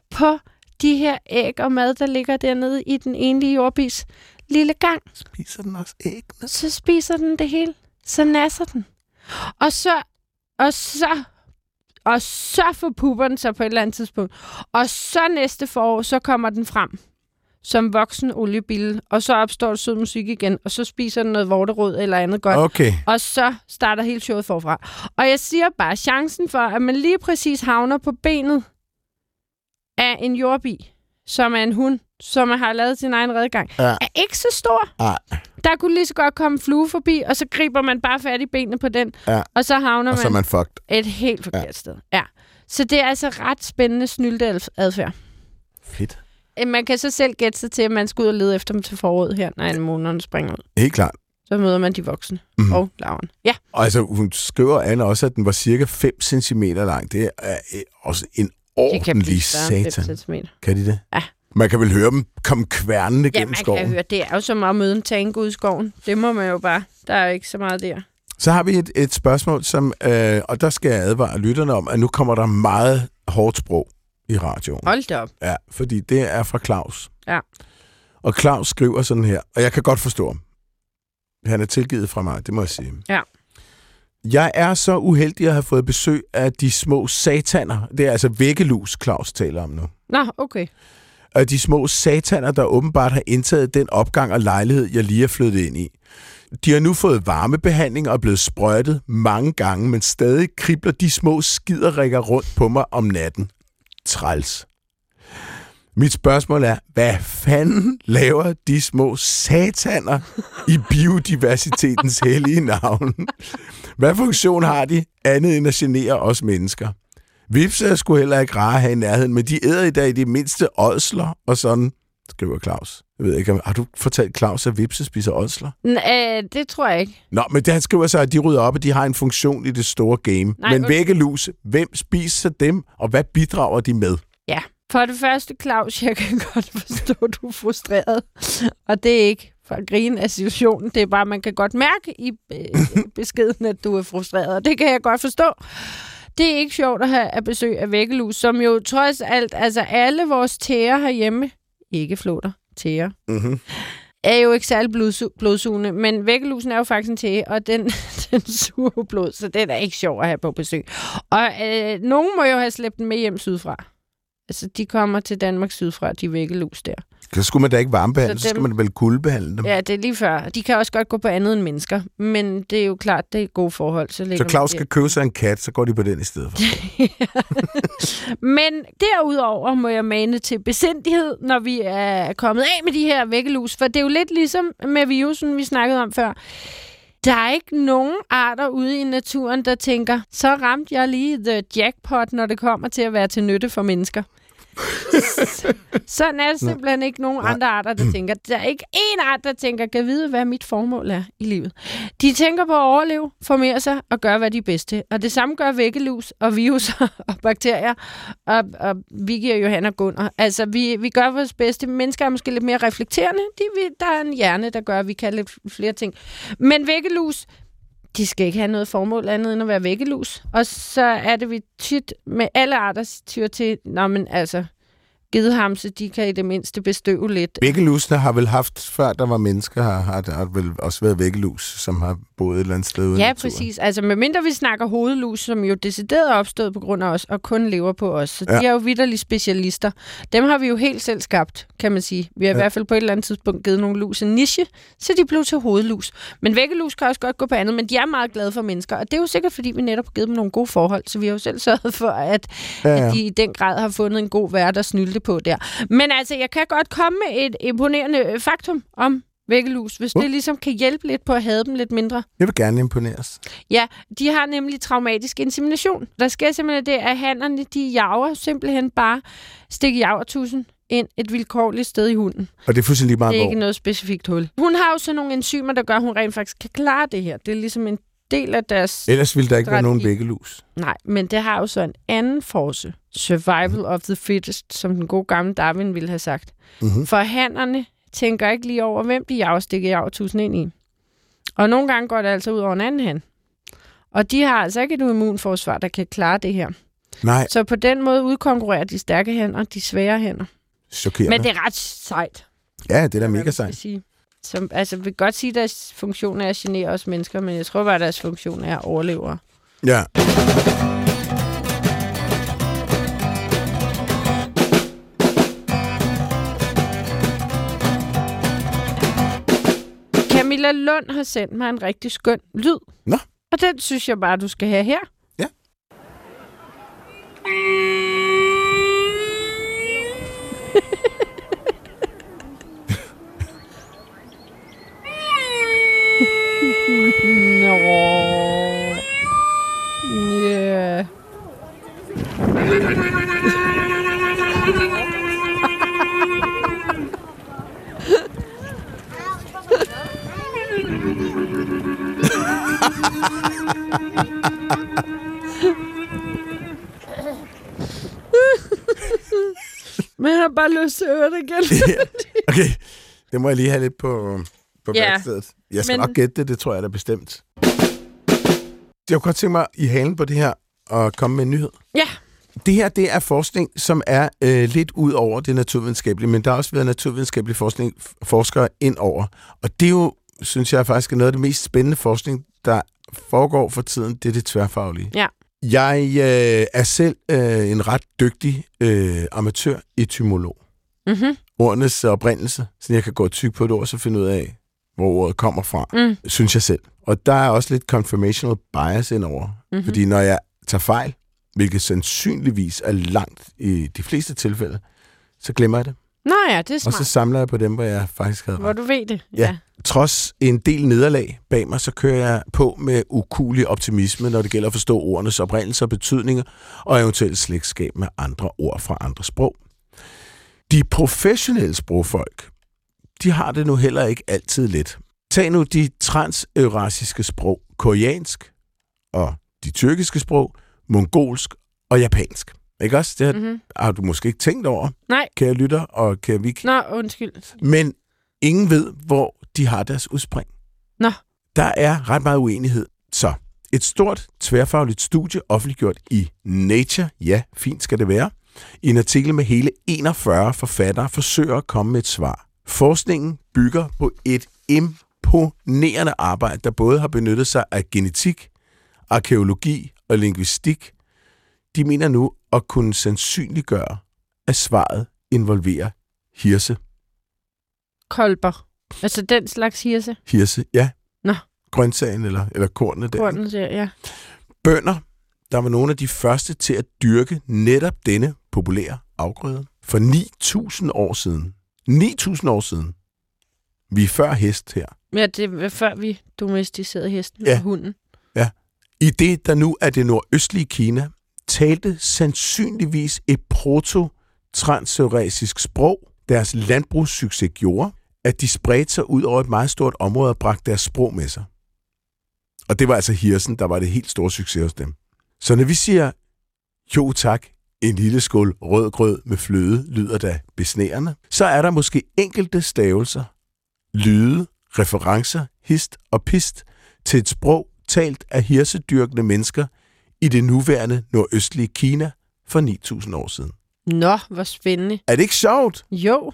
på de her æg og mad, der ligger dernede i den enlige jordbis lille gang.
spiser den også æggene?
Så spiser den det hele. Så nasser den. Og så, og så, og så forpupper den sig på et eller andet tidspunkt. Og så næste forår, så kommer den frem som voksen oliebille, og så opstår der sød musik igen, og så spiser den noget vorterod eller andet godt,
Okay.
og så starter hele showet forfra. Og jeg siger bare, chancen for, at man lige præcis havner på benet af en jordbi, som er en hund, som har lavet sin egen redgang,
Ja.
er ikke så stor.
Ej.
Der kunne lige så godt komme en flue forbi, og så griber man bare fat i benene på den,
Ja.
og så havner
Og så er
man
man fucked.
et helt forkert ja. sted. Ja. Så det er altså ret spændende snylteadfærd.
Fedt.
Øh, Man kan så selv gætte sig til, at man skal ud og lede efter dem til foråret her, når anemonerne springer ud.
Helt klart.
Så møder man de voksne mm. og laveren. Ja,
Og altså, hun skriver Anna også, at den var cirka 5 cm lang. Det er øh, også en
det kan blive
ordentlig satan.
5 cm.
Kan de det?
Ja.
Man kan vel høre dem komme kværnende
Ja,
gennem
man
skoven.
kan høre, det er jo som at møde en tank ude i skoven. Det må man jo bare. Der er jo ikke så meget der.
Så har vi et, et spørgsmål, som, øh, og der skal jeg advare lytterne om, at nu kommer der meget hårdt sprog i radioen.
Hold da op.
Ja, fordi det er fra Claus.
Ja.
Og Claus skriver sådan her, og jeg kan godt forstå ham. Han er tilgivet fra mig, det må jeg sige.
Ja.
Jeg er så uheldig at have fået besøg af de små sataner. Det er altså væggelus, Claus taler om nu.
Nå, okay.
Af de små sataner, der åbenbart har indtaget den opgang og lejlighed, jeg lige er flyttet ind i. De har nu fået varmebehandling og er blevet sprøjtet mange gange, men stadig kribler de små skiderikker rundt på mig om natten. Træls. Mit spørgsmål er, hvad fanden laver de små sataner i biodiversitetens hellige navn? Hvad funktion har de andet end at genere os mennesker? Vipse er sgu heller ikke rare have i nærheden, men de æder i dag de mindste ådsler og sådan, skriver Claus. Jeg ved ikke, har du fortalt Claus, at vipse spiser ådsler?
N- øh, det tror jeg ikke.
Nå, men det han skriver så, at de rydder op, og de har en funktion i det store game.
Nej,
men væggelus, hvem spiser dem, og hvad bidrager de med?
Ja. For det første, Claus, jeg kan godt forstå, at du er frustreret. Og det er ikke for at grine af situationen. Det er bare, man kan godt mærke i øh, beskeden, at du er frustreret. Og det kan jeg godt forstå. Det er ikke sjovt at have at besøg af væggelus, som jo trods alt, altså alle vores tæer herhjemme, ikke flåter, tæer,
Mm-hmm.
er jo ikke særlig blodsu- blodsugende, men væggelusen er jo faktisk en tæge, og den, den suger blod, så det er ikke sjovt at have på besøg. Og øh, nogen må jo have slæbt den med hjem sydfra. Altså, de kommer til Danmark sydfra, de væggelus der.
Så skulle man da ikke varmebehandle,
Så
så, så
dem-
skal man vel kuldebehandle dem.
Ja, det er lige før. De kan også godt gå på andet end mennesker, men det er jo klart, det er gode forhold. Så,
Så Claus skal købe sig en kat, så går de på den i stedet for.
Men derudover må jeg mane til besindighed, når vi er kommet af med de her væggelus, for det er jo lidt ligesom med virusen, vi snakkede om før. Der er ikke nogen arter ude i naturen, der tænker, så ramte jeg lige the jackpot, når det kommer til at være til nytte for mennesker. Sådan er det simpelthen ikke nogen
Nej.
andre arter, der tænker. Der er ikke én art, der tænker, kan vide, hvad mit formål er i livet. De tænker på at overleve, formere sig og gøre, hvad de er bedst til. Og det samme gør væggelus og viruser og bakterier. Og, og Vicky og Johanna Gunnar. Altså, vi, vi gør vores bedste. Mennesker er måske lidt mere reflekterende. De, vi, der er en hjerne, der gør, at vi kan lidt flere ting. Men væggelus, de skal ikke have noget formål andet end at være væggelus. Og så er det, vi tit med alle arter tyr til, nå, men altså, gedehamse, de kan i det mindste bestøve lidt.
Væggelusene har vel haft, før der var mennesker, har, har der vel også været væggelus, som har boet et eller andet sted ude
Ja, præcis. Altså, medmindre vi snakker hovedlus, som jo decideret er opstået på grund af os, og kun lever på os. Så ja. De er jo vidderlige specialister. Dem har vi jo helt selv skabt, kan man sige. Vi har ja. i hvert fald på et eller andet tidspunkt givet nogle lus en niche, så de blev til hovedlus. Men væggelus kan også godt gå på andet, men de er meget glade for mennesker. Og det er jo sikkert, fordi vi netop har givet dem nogle gode forhold, så vi har jo selv sørget for, at, Ja,
ja.
at de i den grad har fundet en god vært at snylte på der. Men altså, jeg kan godt komme med et imponerende faktum om væggelus, hvis
Uh.
det ligesom kan hjælpe lidt på at have dem lidt mindre.
Jeg vil gerne imponeres.
Ja, de har nemlig traumatisk insemination. Der sker simpelthen det, at hannerne, de jager simpelthen bare stikker javertusen ind et vilkårligt sted i hunden.
Og det er fuldstændig meget,
Det er ikke noget specifikt hul. Hun har jo så nogle enzymer, der gør, at hun rent faktisk kan klare det her. Det er ligesom en del af deres...
Ellers ville der ikke være nogen
Strategi.
væggelus.
Nej, men det har jo så en anden force. Survival of the fittest, som den gode gamle Darwin ville have sagt.
Mm-hmm.
For hannerne tænker ikke lige over, hvem de jager stikker javertusen ind i. Og nogle gange går det altså ud over en anden han. Og de har altså ikke et immunforsvar, der kan klare det her.
Nej,
Så på den måde udkonkurrerer de stærke hænder, de svære hænder.
chokerende.
Men det er ret sejt.
Ja, det er da mega sejt.
Sige. Som, altså, vi kan godt sige, at deres funktion er at genere os mennesker, men jeg tror bare, at deres funktion er at overleve.
Ja.
Camilla Lund har sendt mig en rigtig skøn lyd.
Nå.
Og den synes jeg bare, du skal have her.
Ja.
Nå. Ja. Men jeg har bare lyst til at høre det igen.
okay, det må jeg lige have lidt på, på
Ja,
værkstedet. Jeg skal
men-
nok gætte det, det tror jeg da bestemt. Jeg kunne godt tænke mig i halen på det her og komme med en nyhed.
Ja.
Det her, det er forskning, som er øh, lidt ud over det naturvidenskabelige, men der har også været naturvidenskabelig forskning, forskere ind over. Og det er jo, synes jeg faktisk, er noget af det mest spændende forskning, der foregår for tiden, det er det tværfaglige.
Ja.
Jeg øh, er selv øh, en ret dygtig øh, amatør-etymolog.
Mm-hmm.
Ordenes oprindelse, så jeg kan gå og tykke på et ord, så finde ud af, hvor ordet kommer fra,
Mm.
synes jeg selv. Og der er også lidt confirmational bias indover.
Mhm.
Mm-hmm. Fordi når jeg tager fejl, hvilket sandsynligvis er langt i de fleste tilfælde, så glemmer jeg det.
Nå ja, det er
Og
smart.
så samler jeg på dem, hvor jeg faktisk havde
Hvor
ret.
du ved det.
Ja. Trods en del nederlag bag mig, så kører jeg på med ukulig optimisme, når det gælder at forstå ordenes oprindelse og betydninger, og eventuelt slægtskab med andre ord fra andre sprog. De professionelle sprogfolk, de har det nu heller ikke altid let. Tag nu de transeurasiske sprog, koreansk og de tyrkiske sprog, mongolsk og japansk. Ikke også? Det har,
Mm-hmm.
har du måske ikke tænkt over,
Nej.
kære lytter og kære Vik.
Nå, undskyld.
Men ingen ved, hvor de har deres udspring.
Nå.
Der er ret meget uenighed. Så et stort tværfagligt studie offentliggjort i Nature, ja, fint skal det være, i en artikel med hele 41 forfattere forsøger at komme med et svar. Forskningen bygger på et imponerende arbejde, der både har benyttet sig af genetik, arkeologi og linguistik. De mener nu at kunne sandsynliggøre, at svaret involverer hirse.
Kolber. Altså den slags hirse.
Hirse, ja.
Nå.
Grøntsagen eller, eller kornet der.
Korten der, ja.
Bønder, der var nogle af de første til at dyrke netop denne populære afgrøde. For 9.000 år siden. 9.000 år siden. Vi er før hest her.
Ja, det var før vi domesticerede hesten
Ja.
og hunden.
I det, der nu er det nordøstlige Kina, talte sandsynligvis et proto-transeurasisk sprog. Deres landbrugssucces gjorde, at de spredte sig ud over et meget stort område og bragte deres sprog med sig. Og det var altså hirsen, der var det helt store succes hos dem. Så når vi siger, jo tak, en lille skål rød grød med fløde lyder da besnærende, så er der måske enkelte stavelser, lyde, referencer, hist og pist til et sprog talt af hirsedyrkende mennesker i det nuværende nordøstlige Kina for 9.000 år siden.
Nå, hvor spændende.
Er det ikke sjovt?
Jo.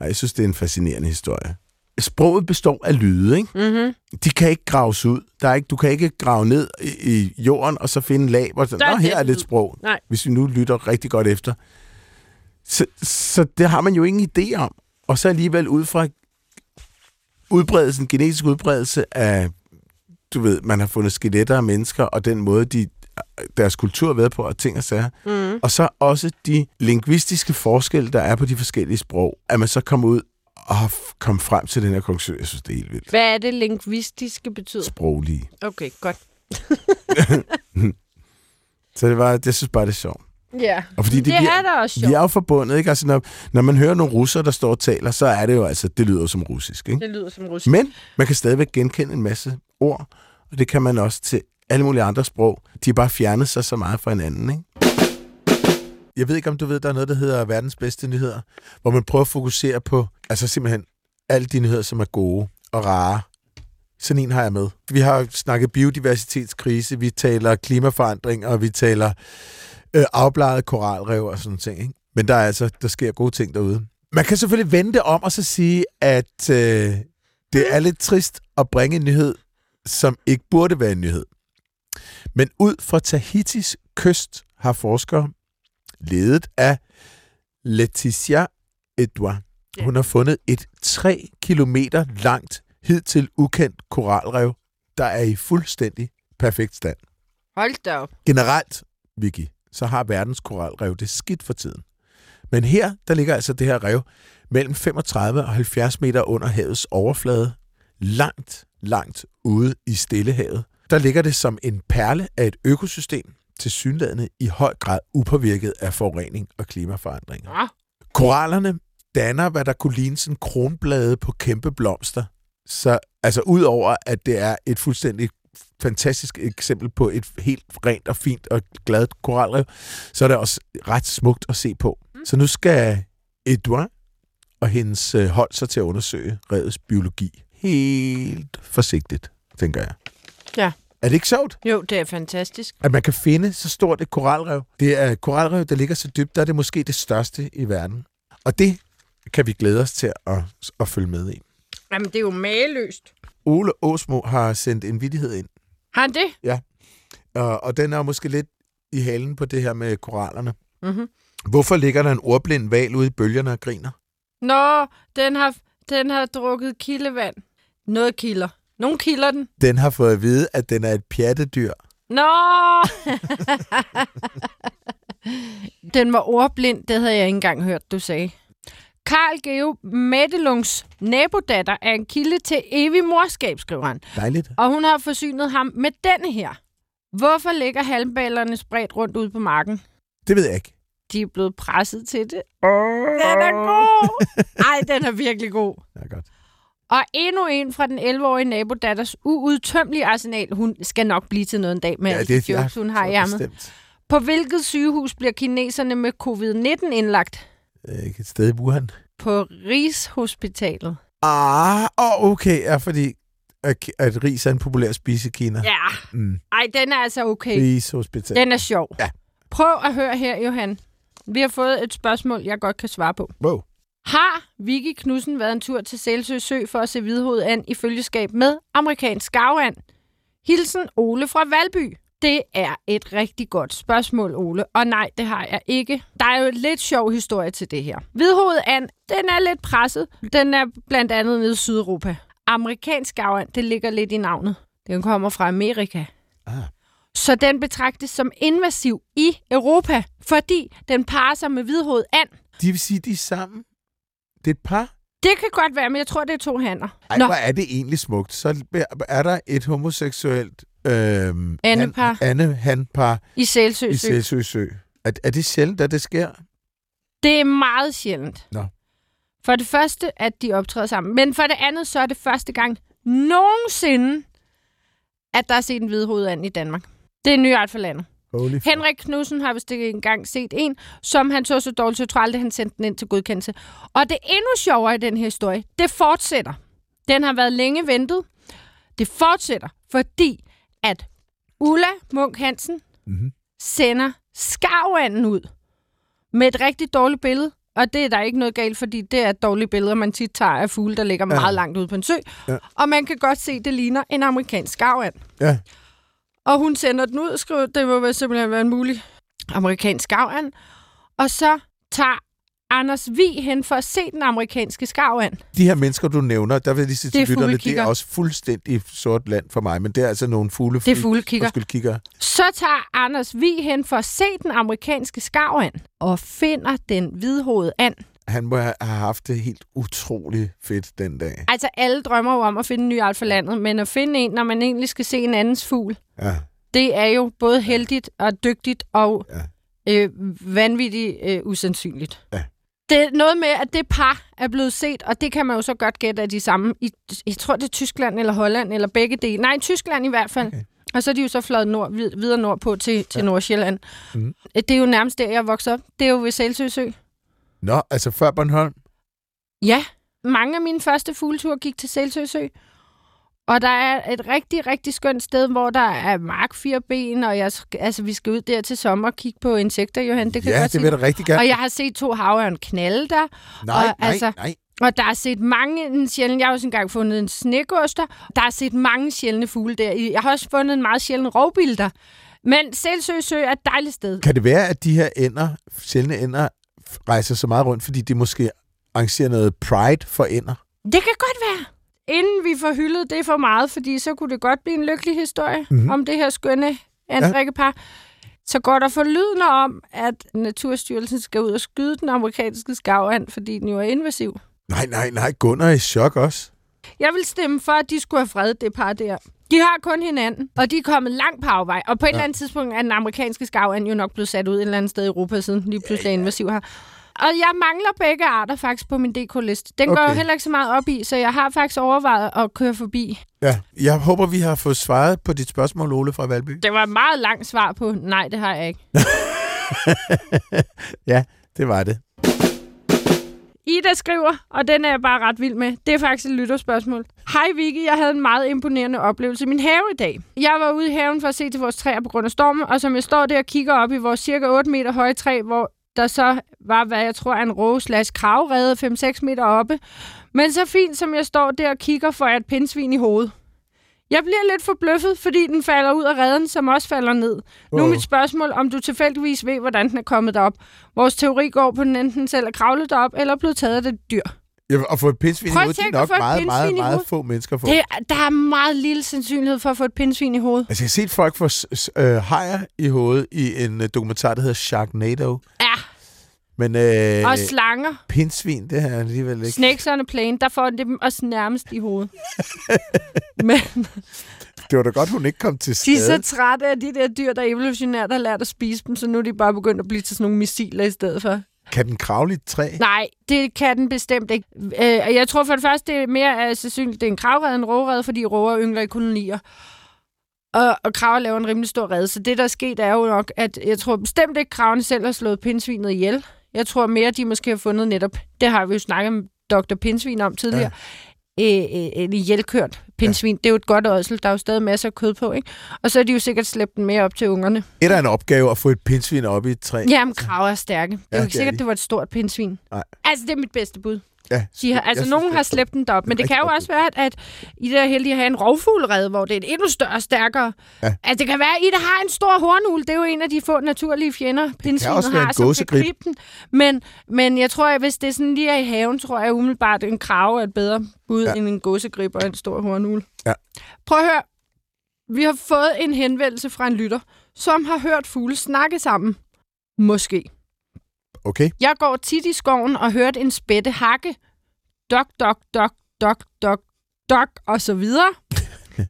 Nej, jeg synes, det er en fascinerende historie. Sproget består af lyde, ikke?
Mm-hmm.
De kan ikke graves ud. Der er ikke, du kan ikke grave ned i, i jorden og så finde lag, hvor
er
Nå, her er lidt
lyd."
sprog.
Nej.
Hvis vi nu lytter rigtig godt efter. Så, så det har man jo ingen idé om. Og så alligevel ud fra udbredelsen, genetisk udbredelse af, du ved, man har fundet skeletter af mennesker, og den måde, de, deres kultur været på, og ting og sager.
Mm.
Og så også de lingvistiske forskelle, der er på de forskellige sprog, at man så kommer ud og har kommet frem til den her konklusion. Jeg synes, det er helt vildt.
Hvad er det lingvistiske betyder?
Sproglige.
Okay, godt.
Så det var, det synes bare, det er sjovt.
Ja,
Og fordi
det,
det bliver-
er da også
Vi
sjovt.
er jo forbundet, ikke? Altså, når, når man hører nogle russere, der står og taler, så er det jo altså, det lyder som russisk, ikke?
Det lyder som russisk.
Men man kan stadigvæk genkende en masse ord, og det kan man også til alle mulige andre sprog. De har bare fjernet sig så meget fra hinanden, ikke? Jeg ved ikke, om du ved, der er noget, der hedder verdens bedste nyheder, hvor man prøver at fokusere på, altså simpelthen, alle de nyheder, som er gode og rare. Sådan en har jeg med. Vi har snakket biodiversitetskrise, vi taler klimaforandring, og vi taler øh, afbladet koralrev og sådan ting. Ikke? Men der er altså, der sker gode ting derude. Man kan selvfølgelig vende om og så sige, at øh, det er lidt trist at bringe en nyhed, som ikke burde være en nyhed. Men ud fra Tahitis kyst har forskere, ledet af Leticia Edouard,
Ja.
hun har fundet et 3 kilometer langt, hidtil ukendt koralrev, der er i fuldstændig perfekt stand.
Hold da op.
Generelt, Vicky, så har verdens koralrev det skidt for tiden. Men her, der ligger altså det her rev mellem 35 og 70 meter under havets overflade, langt, langt ude i Stillehavet. Der ligger det som en perle af et økosystem, til synlædende i høj grad upåvirket af forurening og klimaforandringer.
Nå,
Korallerne danner, hvad der kunne ligne sådan kronblade på kæmpe blomster. Så altså udover, at det er et fuldstændig fantastisk eksempel på et helt rent og fint og glad koralrev, så er det også ret smukt at se på. Mm. Så nu skal Edouard og hendes øh, hold så til at undersøge revets biologi. Helt forsigtigt, tænker jeg.
Ja.
Er det ikke sjovt?
jo, det er fantastisk.
at man kan finde så stort et koralrev. Det er et koralrev, der ligger så dybt, der er det måske det største i verden. Og det kan vi glæde os til at, at følge med i.
Jamen, det er jo mageløst.
Ole Åsmo har sendt en vidighed ind,
Har han det?
og, og den er måske lidt i halen på det her med korallerne.
Mm-hmm.
Hvorfor ligger der en ordblind val ude i bølgerne og griner?
Nå, den har, den har drukket kildevand. Noget kilder. Nogle kilder den.
Den har fået at vide, at den er et pjattedyr.
Nå! Den var ordblind, det havde jeg ikke engang hørt, du sagde. Karl Geo Medelungs nabodatter er en kilde til evig morskab, skriver han.
Dejligt.
Og hun har forsynet ham med denne her. Hvorfor ligger halmballerne spredt rundt ude på marken?
Det ved jeg ikke.
De er blevet presset til det. Den er god! Ej, den er virkelig god.
Ja, godt.
Og endnu en fra den 11-årige nabodatters uudtømmelige arsenal. Hun skal nok blive til noget en dag med ja, alle de jokes, hun har i ærmet. På hvilket sygehus bliver kineserne med covid-19 indlagt?
Øh, Et sted i Wuhan.
På Rigshospitalet.
Ah, oh, okay. Ja, fordi at, at ris er en populær spise i Kina.
Ja,
Mm.
ej, den er altså okay.
Ris hospital.
Den er sjov.
Ja.
Prøv at høre her, Johan. Vi har fået et spørgsmål, jeg godt kan svare på.
Wow.
Har Vicky Knudsen været en tur til Sælsø Sø for at se hvidhovedet an i følgeskab med amerikansk skavand? Hilsen Ole fra Valby. Det er et rigtig godt spørgsmål, Ole. Og nej, det har jeg ikke. Der er jo en lidt sjov historie til det her. Hvidhovedet and, den er lidt presset. Den er blandt andet nede i Sydeuropa. Amerikansk skavand, det ligger lidt i navnet. Den kommer fra Amerika.
Ah.
Så den betragtes som invasiv i Europa, fordi den parer sig med hvidhovedet and.
De vil sige, de er sammen. Det er et par.
Det kan godt være, men jeg tror, det er to hanner.
Ej, hvor er det egentlig smukt. Så er der et homoseksuelt øhm,
Andepar.
Han, Anne, han-par
i Sælsø
i
Sø.
Sælsø Sø. Er, er det sjældent, at det sker?
Det er meget sjældent.
Nå.
For det første, at de optræder sammen. Men for det andet, så er det første gang nogensinde, at der er set en hvidhovedand i Danmark. Det er en ny art for landet.
Holy.
Henrik Knudsen har vist ikke engang set en, som han så så dårligt til træl, han sendte den ind til godkendelse. Og det endnu sjovere i den her historie, det fortsætter. Den har været længe ventet. Det fortsætter, fordi at Ulla Munk Hansen
Mhm.
sender skarvanden ud med et rigtig dårligt billede. Og det er der ikke noget galt, fordi det er et dårligt billede, man tit tager af fugle, der ligger
Ja.
meget langt ude på en sø.
Ja.
Og man kan godt se, at det ligner en amerikansk skarvand.
Ja.
Og hun sender den ud skriver, det må vel simpelthen være en mulig amerikansk skarvand. Og så tager Anders Vi hen for at se den amerikanske skarvand.
De her mennesker, du nævner, der vil jeg lige sige til lytterne, det er også fuldstændig sort land for mig, men det er altså nogle fugle.
Det er
kigger.
Så tager Anders Vi hen for at se den amerikanske skarvand og finder den hvidhovedet and.
Han må have haft det helt utrolig fedt den dag.
Altså, alle drømmer jo om at finde en ny art for landet, men at finde en, når man egentlig skal se en andens fugl,
Ja.
det er jo både heldigt og dygtigt og
Ja.
øh, vanvittigt øh, usandsynligt.
Ja.
Det er noget med, at det par er blevet set, og det kan man jo så godt gætte af de samme. I, jeg tror, det er Tyskland eller Holland, eller begge dele. Nej, Tyskland i hvert fald.
Okay.
Og så er de jo så fløjet nord, vid- videre nordpå til, til
Ja.
Nordsjælland.
Mhm.
Det er jo nærmest der, jeg voksede op. Det er jo ved Sælsø Sø.
Nå, altså før Bornholm.
Ja, mange af mine første fugleture gik til Sælsø Sø. Og der er et rigtig, rigtig skønt sted, hvor der er mark fire ben, og jeg, altså, vi skal ud der til sommer og kigge på insekter, Johan. Det kan jeg
Ja,
godt
det vil jeg da rigtig gerne.
Og jeg har set to havørn knalde der,
Nej,
og
nej,
altså-
nej.
og der er set mange en sjældne... Jeg har også engang fundet en snekoster. Der er set mange sjældne fugle der. Jeg har også fundet en meget sjælden rovbil der. Men Sælsø Sø er et dejligt sted.
Kan det være, at de her ender, sjældne ender, rejser så meget rundt, fordi de måske arrangerer noget pride for ender?
Det kan godt være. Inden vi får hyldet det for meget, fordi så kunne det godt blive en lykkelig historie
Mhm.
mm-hmm. om det her skønne andrikkepar. Så går der forlydende om, at Naturstyrelsen skal ud og skyde den amerikanske skavand, fordi den jo er invasiv.
Nej, nej, nej. Gunnar er i chok også.
Jeg vil stemme for, at de skulle have fredet det par der. De har kun hinanden, og de er kommet langt på afvej. Og på et ja. eller andet tidspunkt er den amerikanske skavand jo nok blevet sat ud et eller andet sted i Europa, siden den lige pludselig er invasiv her. Og jeg mangler begge arter faktisk på min DK-liste. Den okay. går jo heller ikke så meget op i, så jeg har faktisk overvejet at køre forbi.
Ja, jeg håber, vi har fået svaret på dit spørgsmål, Ole fra Valby.
Det var et meget langt svar på, nej, det har jeg ikke.
ja, det var det.
Ida skriver, og den er jeg bare ret vild med. Det er faktisk et lytterspørgsmål. Hej Vicky, jeg havde en meget imponerende oplevelse i min have i dag. Jeg var ude i haven for at se til vores træer på grund af stormen, og som jeg står der og kigger op i vores cirka 8 meter høje træ, hvor der så var, hvad jeg tror er en rose slash kravrede 5-6 meter oppe. Men så fint som jeg står der og kigger, for jeg et pindsvin i hovedet. Jeg bliver lidt forbløffet, fordi den falder ud af redden, som også falder ned. Nu er
Wow.
mit spørgsmål, om du tilfældigvis ved, hvordan den er kommet derop. Vores teori går på, at den enten selv er kravlet derop, eller er blevet taget af det dyr.
Ja, at få et pindsvin i
Prøv at
hovedet, det er nok meget, meget,
i
meget få mennesker får.
Det, der er meget lille sandsynlighed for at få et pindsvin i hovedet.
Altså, jeg har set folk få øh, hajer i hovedet i en øh, dokumentar, der hedder Sharknado. Men øh,
og slanger.
pindsvin, det har jeg alligevel ikke.
Snakes on a plane, der får det dem også nærmest i hovedet. Men
Det var da godt, hun ikke kom til
de er så trætte af de der dyr, der evolutionært har lært at spise dem, så nu er de bare begyndt at blive til sådan nogle missiler i stedet for.
Kan den kravle i et træ?
Nej, det kan den bestemt ikke. Øh, og jeg tror for det første, det er mere uh, sandsynligt, det er en kravred end råred, fordi råger yngler i kolonier. Og, og kraver laver en rimelig stor redde. Så det, der er sket, er jo nok, at jeg tror bestemt ikke, kravene selv har slået pindsvinet ihjel. Jeg tror mere, de måske har fundet netop, det har vi jo snakket med Dr. Pindsvin om tidligere, ja. en ihjelkørt pindsvin. Ja. Det er jo et godt ådsel. Der er jo stadig masser af kød på, ikke? Og så har de jo sikkert slæbt den mere op til ungerne.
Et er en opgave at få et pindsvin op i et træ.
Jamen, kraver er stærke. Det er
Ja,
jo ikke
er
sikkert,
de.
det var et stort pindsvin.
Nej.
Altså, det er mit bedste bud.
Ja,
De har, altså,
synes,
nogen
det
har slæbt den derop, men
Det
kan jo også være, at, I der er heldige at have en rovfuglered, hvor det er et endnu større og stærkere.
Ja.
Altså, det kan være, at I der har en stor hornul. Det er jo en af de få naturlige fjender, pindsvinet har,
en
som kan gribe den. Men, men jeg tror, at hvis det sådan lige er i haven, tror jeg umiddelbart, at en krave er et bedre bud
ja.
end en gåsegrib og en stor hornul.
Ja.
Prøv at høre. Vi har fået en henvendelse fra en lytter, som har hørt fugle snakke sammen. Måske.
Okay.
Jeg går tit i skoven og hørte en spætte hakke. Dok, dok, dok, dok, dok, dok, og så videre.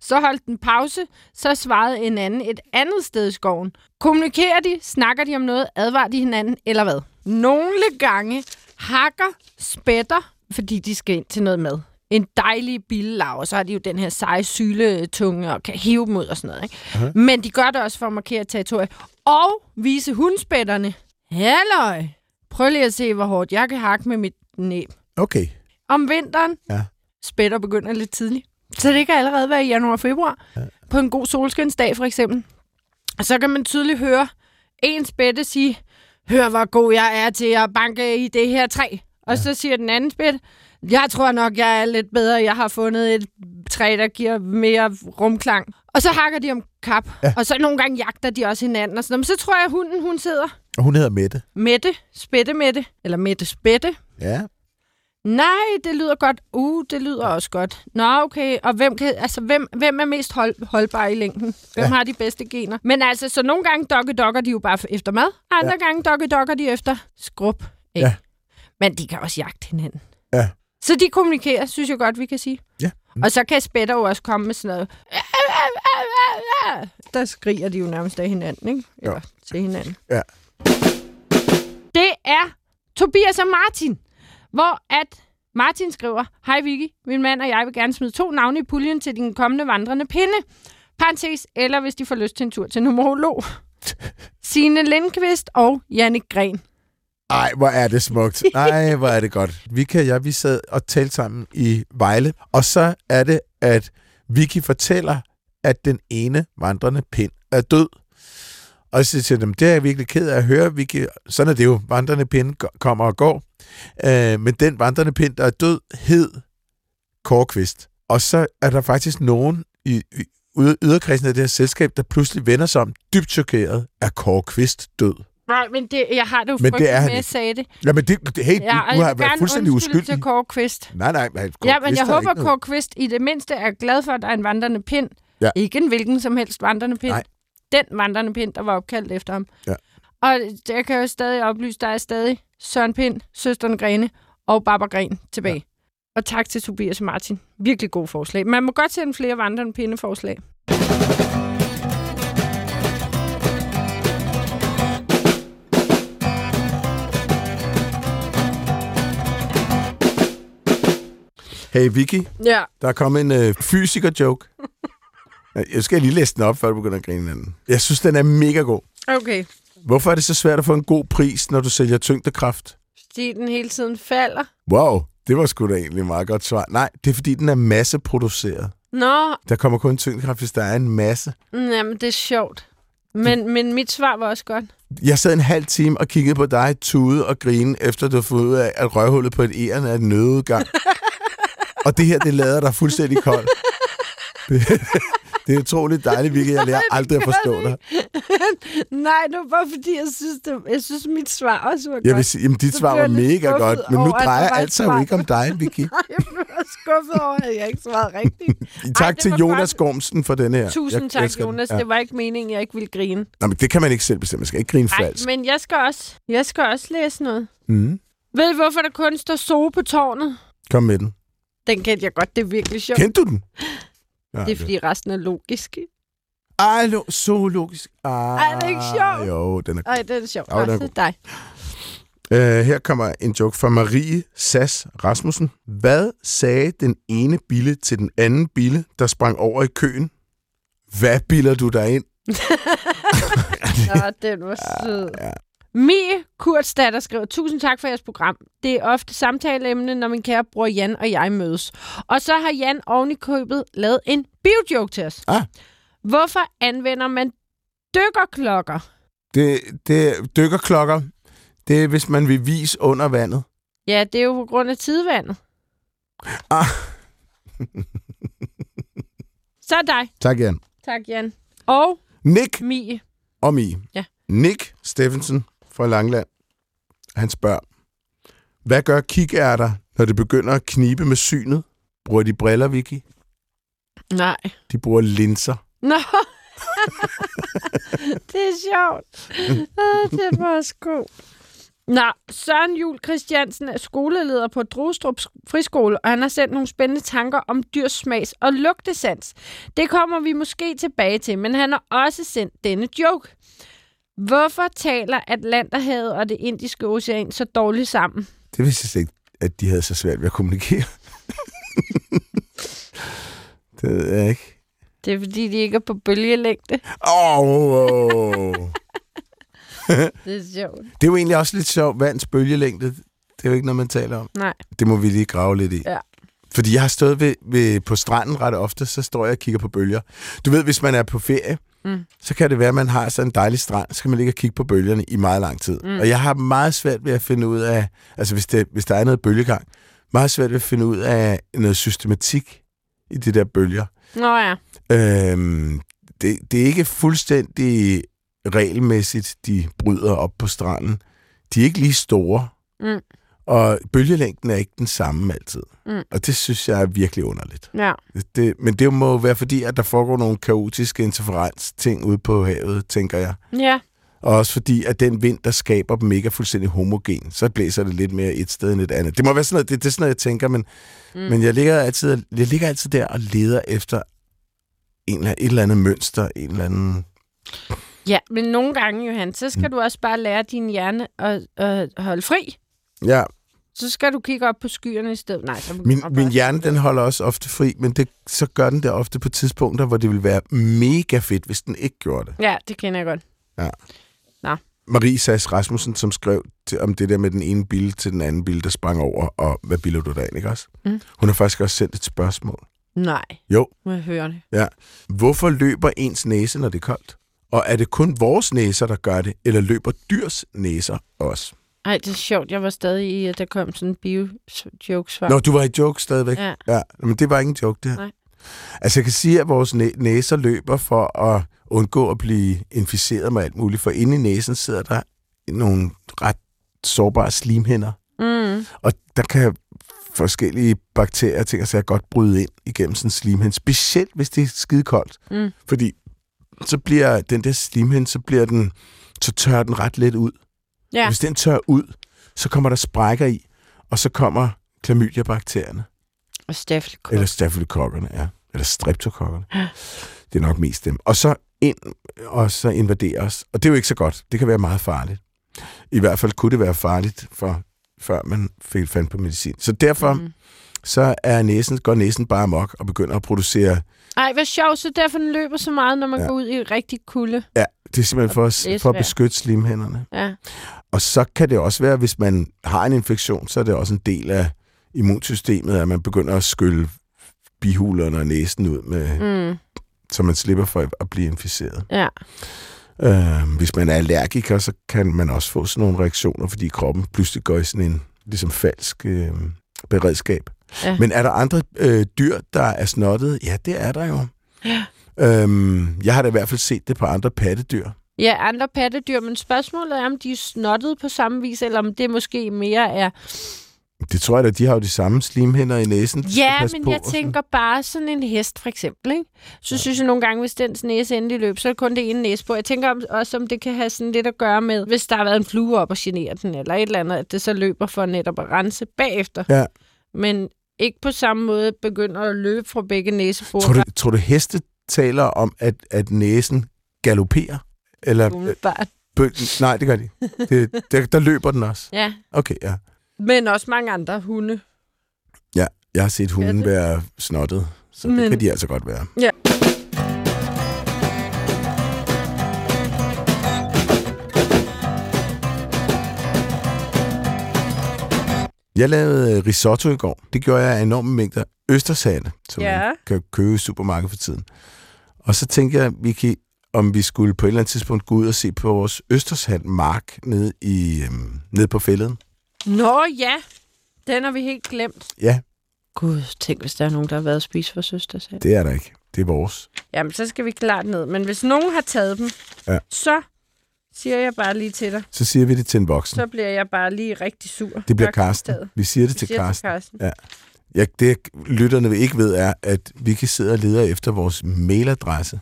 Så holdt den pause, så svarede en anden et andet sted i skoven. Kommunikerer de, snakker de om noget, advarer de hinanden, eller hvad? Nogle gange hakker spætter, fordi de skal ind til noget mad. En dejlig billelag, og så har de jo den her seje syletunge og kan hive dem ud og sådan noget. Ikke?
Aha.
Men de gør det også for at markere territoriet. Og vise hundspætterne. Halløj! Prøv lige at se, hvor hårdt jeg kan hakke med mit næb.
Okay.
Om vinteren,
Ja.
spætter begynder lidt tidligt. Så det kan allerede være i januar og februar.
Ja.
På en god solskinsdag for eksempel. Så kan man tydeligt høre en spætte sige, hør hvor god jeg er til at banke i det her træ. Og ja. så siger den anden spætte, jeg tror nok, jeg er lidt bedre. Jeg har fundet et træ, der giver mere rumklang. Og så hakker de om kap.
Ja.
Og så nogle gange jagter de også hinanden. Og sådan. Men så tror jeg, at hunden hun sidder
Og hun hedder Mette.
Mette, spætte Mette, eller Mette Spætte.
Ja.
Nej, det lyder godt. Uh, det lyder også godt. Nå, okay. Og hvem, kan, altså, hvem, hvem er mest hold, holdbar i længden? Hvem
Ja.
har de bedste gener? Men altså, så nogle gange dokke dokker de jo bare efter mad. Andre ja. gange dokke dokker de efter skrub. Ikke?
Ja.
Men de kan også jagte hinanden.
Ja.
Så de kommunikerer, synes jeg godt, vi kan sige.
Ja.
Mm. Og så kan spætter jo også komme med sådan noget. Der skriger de jo nærmest af hinanden, ikke? Eller
Ja.
til hinanden.
Ja.
Er Tobias og Martin, hvor at Martin skriver, Hej Vicky, min mand og jeg vil gerne smide to navne i puljen til din kommende vandrende pinde. Parentes, eller hvis de får lyst til en tur til numerolog. Signe Lindqvist og Jannik Gren.
Ej, hvor er det smukt. Ej, hvor er det godt. Vicky og jeg, vi sad og talte sammen i Vejle, og så er det, at Vicky fortæller, at den ene vandrende pind er død. Og så siger jeg, det er jeg virkelig ked af at høre, Vicky. Sådan er det jo. Vandrende pind kommer og går. Øh, men den vandrende pind, der er død, hed Kårekvist. Og så er der faktisk nogen i, i yder- yderkredsen af det her selskab, der pludselig vender sig om dybt chokeret, er Kårekvist død.
Nej, men det, jeg har det jo
Men det er
med, at jeg sagde det.
Jamen, det, det, hey,
Ja,
du, du har
jeg
været fuldstændig uskyldig.
til Kåre Kvist.
Nej, nej, nej.
Ja, men jeg håber. Kåre Kvist i det mindste er glad for, at der er en vandrende pind.
Ja.
Ikke en hvilken som helst vandrende pind.
Nej.
Den vandrende pind, der var opkaldt efter ham.
Ja.
Og jeg kan jo stadig oplyse, der er stadig Søren Pind, søsteren Grene og Barbara Gren tilbage. Ja. Og tak til Tobias og Martin. Virkelig god forslag. Man må godt sende flere vandrende pindeforslag.
Hey, Vicky,
Ja.
der er kommet en øh, fysiker-joke. Jeg skal lige læse den op, før du begynder at grine hinanden. Jeg synes, den er mega god.
Okay.
Hvorfor er det så svært at få en god pris, når du sælger tyngdekraft?
Fordi den hele tiden falder.
Wow, det var sgu da egentlig et meget godt svar. Nej, det er fordi, den er masseproduceret.
Nå,
Der kommer kun tyngdekraft, hvis der er en masse.
jamen det er sjovt. Men, men mit svar var også godt.
Jeg sad en halv time og kiggede på dig tude og grine, efter du har fået ud af, at røghullet på et æren er en nødudgang. og det her, det lader dig fuldstændig kold. Det, er utroligt dejligt, Vicky. Jeg lærer aldrig at forstå dig.
Nej, det var bare fordi, jeg synes, det, jeg synes mit svar også var godt.
Jeg vil sige, jamen, dit
Så
svar var
jeg
mega godt, men nu drejer alt sig jo ikke om dig, Vicky.
Jeg blev skuffet over, at jeg ikke svarede rigtigt.
Tak
det
til Jonas
godt.
Gormsen for den her.
Tusind
Jeg
tak,
den.
Jonas.
Ja.
Det var ikke meningen, jeg ikke ville grine.
Nå, men det kan man ikke selv bestemme. Man skal ikke grine
Nej,
falsk.
men jeg skal, også, jeg skal også læse noget.
Mm.
Ved I, hvorfor der kun står so på tårnet?
Kom med den.
Den kendte jeg godt. Det er virkelig sjovt.
Kendte du den? Ja,
Det er, fordi resten er logisk.
Ej, lo- så logisk. Ah,
Ej, det er ikke sjovt.
Jo, den er
Ej, det er sjovt.
Ja, den er
så dig.
Uh, her kommer en joke fra Marie Sass Rasmussen. Hvad sagde den ene bille til den anden bille, der sprang over i køen? Hvad biller du dig ind?
Nå, den var sød.
Ja.
Mie Kurtsdatter skriver, tusind tak for jeres program. Det er ofte samtaleemne, når min kære bror Jan og jeg mødes. Og så har Jan oven i købet lavet en biojoke til os.
Ah.
Hvorfor anvender man dykkerklokker?
Det, det dykkerklokker. Det er, hvis man vil vise under vandet.
Ja, det er jo på grund af tidevandet.
Ah.
Så dig.
Tak, Jan.
Tak, Jan. Og
Nick
Mie.
og Mi.
Ja.
Nick Steffensen fra Langland. Han spørger, hvad gør kikærter, når det begynder at knibe med synet? Bruger de briller, Vicky?
Nej.
De bruger linser.
Nå. det er sjovt. Ah, det var også god. Nå, Søren Jul Christiansen er skoleleder på Drostrup Friskole, og han har sendt nogle spændende tanker om dyrs smags- og lugtesans. Det kommer vi måske tilbage til, men han har også sendt denne joke. Hvorfor taler Atlanterhavet og det indiske ocean så dårligt sammen?
Det vidste jeg ikke, at de havde så svært ved at kommunikere. det ved jeg ikke.
Det er fordi, de ikke er på bølgelængde.
Åh, oh, oh.
Det er sjovt.
Det er jo egentlig også lidt sjovt. Vands bølgelængde, det er jo ikke noget, man taler om.
Nej.
Det må vi lige grave lidt i.
Ja.
Fordi jeg har stået ved, ved, på stranden ret ofte, så står jeg og kigger på bølger. Du ved, hvis man er på ferie,
Mm.
så kan det være, at man har sådan en dejlig strand, så kan man ligge og kigge på bølgerne i meget lang tid. Mm. Og jeg har meget svært ved at finde ud af, altså hvis, det, hvis der er noget bølgegang, meget svært ved at finde ud af noget systematik i de der bølger.
Nå ja.
Øhm, det, det er ikke fuldstændig regelmæssigt, de bryder op på stranden. De er ikke lige store,
Mm.
Og bølgelængden er ikke den samme altid.
Mm.
Og det synes jeg er virkelig underligt.
Ja.
Det, men det må jo være fordi, at der foregår nogle kaotiske interferens-ting ude på havet, tænker jeg.
Ja.
Og også fordi, at den vind, der skaber dem, ikke er fuldstændig homogen. Så blæser det lidt mere et sted end et andet. Det må være sådan noget, det, det er sådan noget, jeg tænker, men, mm. men jeg, ligger altid, jeg ligger altid der og leder efter en, eller- et eller andet mønster, en eller anden...
Ja, men nogle gange, Johan, så skal mm. du også bare lære din hjerne at, at holde fri.
Ja,
Så skal du kigge op på skyerne i stedet. Nej, så
min, min hjerne, den holder også ofte fri, men det, så gør den det ofte på tidspunkter, hvor det ville være mega fedt, hvis den ikke gjorde det.
Ja, det kender jeg godt.
Marie Sass Rasmussen, som skrev til, om det der med den ene bil til den anden bil, der sprang over, og hvad biler du der ikke også?
Mm.
Hun har faktisk også sendt et spørgsmål.
Nej,
Jo,
må jeg høre det.
ja. Hvorfor løber ens næse, når det er koldt? Og er det kun vores næser, der gør det, eller løber dyrs næser også?
Ej, det er sjovt. Jeg var stadig i, at der kom sådan en bio-joke-svar.
Nå, du var i joke stadigvæk?
Ja.
ja. Men det var ikke en joke, det her.
Nej.
Altså, jeg kan sige, at vores næ- næser løber for at undgå at blive inficeret med alt muligt, for inde i næsen sidder der nogle ret sårbare slimhinder,
Mm.
og der kan forskellige bakterier og ting sager godt bryde ind igennem sådan en slimhinde, specielt hvis det er skide koldt.
Mm.
Fordi så bliver den der slimhinde, så bliver den, så tørrer den ret let ud.
Ja.
Hvis den tørrer ud, så kommer der sprækker i, og så kommer klamydia-bakterierne.
Og staffelkop.
Eller stafylokokkerne, ja. Eller streptokokkerne. Det er nok mest dem. Og så ind, og så invadere os. Og det er jo ikke så godt. Det kan være meget farligt. I hvert fald kunne det være farligt, for, før man fik fandt på medicin. Så derfor mm. Så er næsen, går næsen bare amok og begynder at producere...
Ej, hvad sjovt, så derfor den løber så meget, når man
Ja.
går ud i rigtig kulde.
Ja, det er simpelthen for, at- for at beskytte slimhænderne.
Ja.
Og så kan det også være, hvis man har en infektion, så er det også en del af immunsystemet, at man begynder at skylle bihulerne og næsen ud med, mm. Så man slipper for at blive inficeret.
Ja.
Øh, hvis man er allergiker, så kan man også få sådan nogle reaktioner, fordi kroppen pludselig går i sådan en ligesom falsk øh, beredskab.
Ja.
Men er der andre øh, dyr, der er snottet? Ja, det er der jo.
Ja.
Øhm, jeg har da i hvert fald set det på andre pattedyr.
Ja, andre pattedyr, men spørgsmålet er, om de er snottet på samme vis, eller om det måske mere er...
Det tror jeg da, de har jo de samme slimhinder i næsen.
Ja, men
på
jeg tænker bare sådan en hest, for eksempel. Ikke? Så ja. synes jeg nogle gange, hvis dens næse endelig løb, så er det kun det ene næsebor. Jeg tænker også, om det kan have sådan lidt at gøre med, hvis der har været en flue op og genere den, eller et eller andet, at det så løber for netop at rense bagefter.
Ja.
Men ikke på samme måde begynder at løbe fra begge næsebor.
Tror du, tror du, heste taler om, at, at næsen galopperer? Eller, øh,
Umiddelbart.
bø- nej, det gør de. Det, der, der løber den også.
Ja,
Okay, ja.
men også mange andre hunde.
Jeg har set hunden
det?
være snottet, så det
Men-
kan de altså godt være.
Ja.
Jeg lavede øh, risotto i går. Det gjorde jeg af enorme mængder østersande, som
Ja.
man kan købe i supermarkedet for tiden. Og så tænkte jeg, Vicky, om vi skulle på et eller andet tidspunkt gå ud og se på vores østershand mark nede, i, øhm, nede på fælleden.
Nå ja, den har vi helt glemt.
Ja,
Gud, tænk, hvis der er nogen, der har været og spise for søsters
det er der ikke. Det er vores.
Jamen, så skal vi klart ned. Men hvis nogen har taget dem,
Ja.
så siger jeg bare lige til dig.
Så siger vi det til en voksen.
Så bliver jeg bare lige rigtig sur.
Det bliver Karsten. Vi siger det
Vi
til
siger
Karsten.
Karsten.
Ja, det lytterne vil ikke ved er, at vi kan sidde og lede efter vores mailadresse.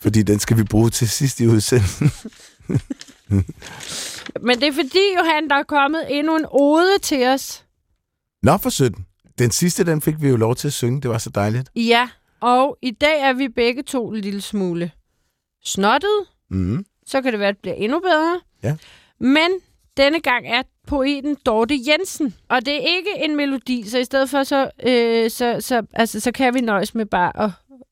Fordi den skal vi bruge til sidst i udsendelsen.
Men det er fordi, Johan, der er kommet endnu en ode til os.
Nå for søden. Den sidste, den fik vi jo lov til at synge. Det var så dejligt.
Ja, og i dag er vi begge to en lille smule snottet.
Mm.
Så kan det være, at det bliver endnu bedre.
Ja.
Men denne gang er poeten Dorte Jensen. Og det er ikke en melodi, så i stedet for, så, øh, så, så, altså, så kan vi nøjes med bare at,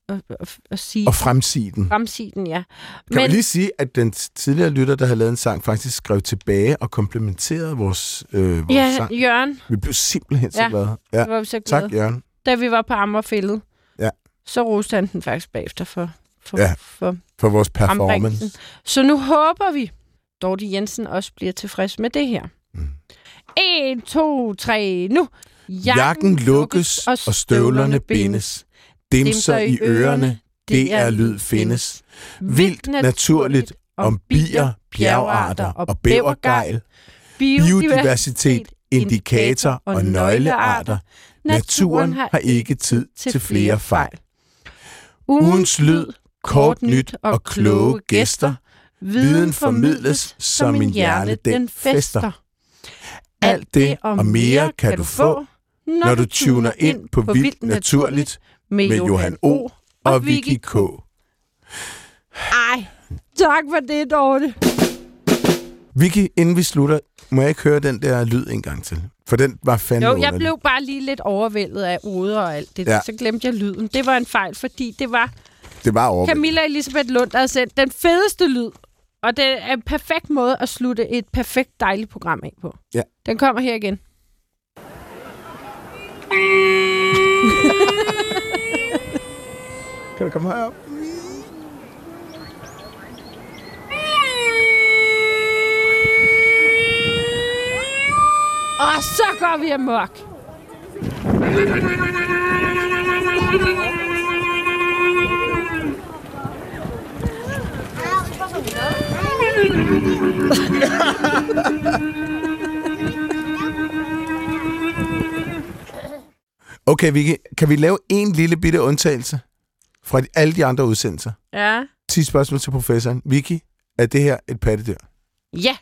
at, at, at sige
Og fremsige den.
fremsige den, ja.
Kan man lige sige, at den tidligere lytter, der havde lavet en sang, faktisk skrev tilbage og komplimenterede vores, øh, vores
ja,
sang.
Jørgen,
Vi blev simpelthen så
Ja.
glade. Ja.
det var vi så glade.
Tak, Jørgen.
Da vi var på Ammerfældet,
Ja.
så roste han den faktisk bagefter for, for,
Ja.
for
For vores performance.
Så nu håber vi, Dorte Jensen også bliver tilfreds med det her.
Mm.
1, 2, 3, nu!
Jakken lukkes, og støvlerne bindes. Dimser i ørerne, det er lyd findes. Vildt naturligt om bier, bjergarter og bævergejl. Biodiversitet, indikator og nøglearter. Naturen har ikke tid til flere fejl. Ugens lyd, kort nyt og kloge gæster. Viden formidles, som en hjerne den fester. Alt det og mere kan du få, når du tuner ind på Vildt Naturligt med Johan O. og Vicky K.
Ej, tak for det, Dorte.
Vicky, inden vi slutter, må jeg ikke høre den der lyd en gang til? For den var fandme
Jo, jeg
underlig.
blev bare lige lidt overvældet af oder og alt det.
Ja.
Så glemte jeg lyden. Det var en fejl, fordi det var
Det var over.
Camilla Elisabeth Lund, der havde sendt den fedeste lyd. Og det er en perfekt måde at slutte et perfekt dejligt program af på.
Ja.
Den kommer her igen.
Kan du komme herop?
Og så går vi amok.
Okay, Vicky, kan vi lave en lille bitte undtagelse fra de, alle de andre udsendelser?
Ja.
10 spørgsmål til professoren. Vicky, er det her et pattedyr?
Ja.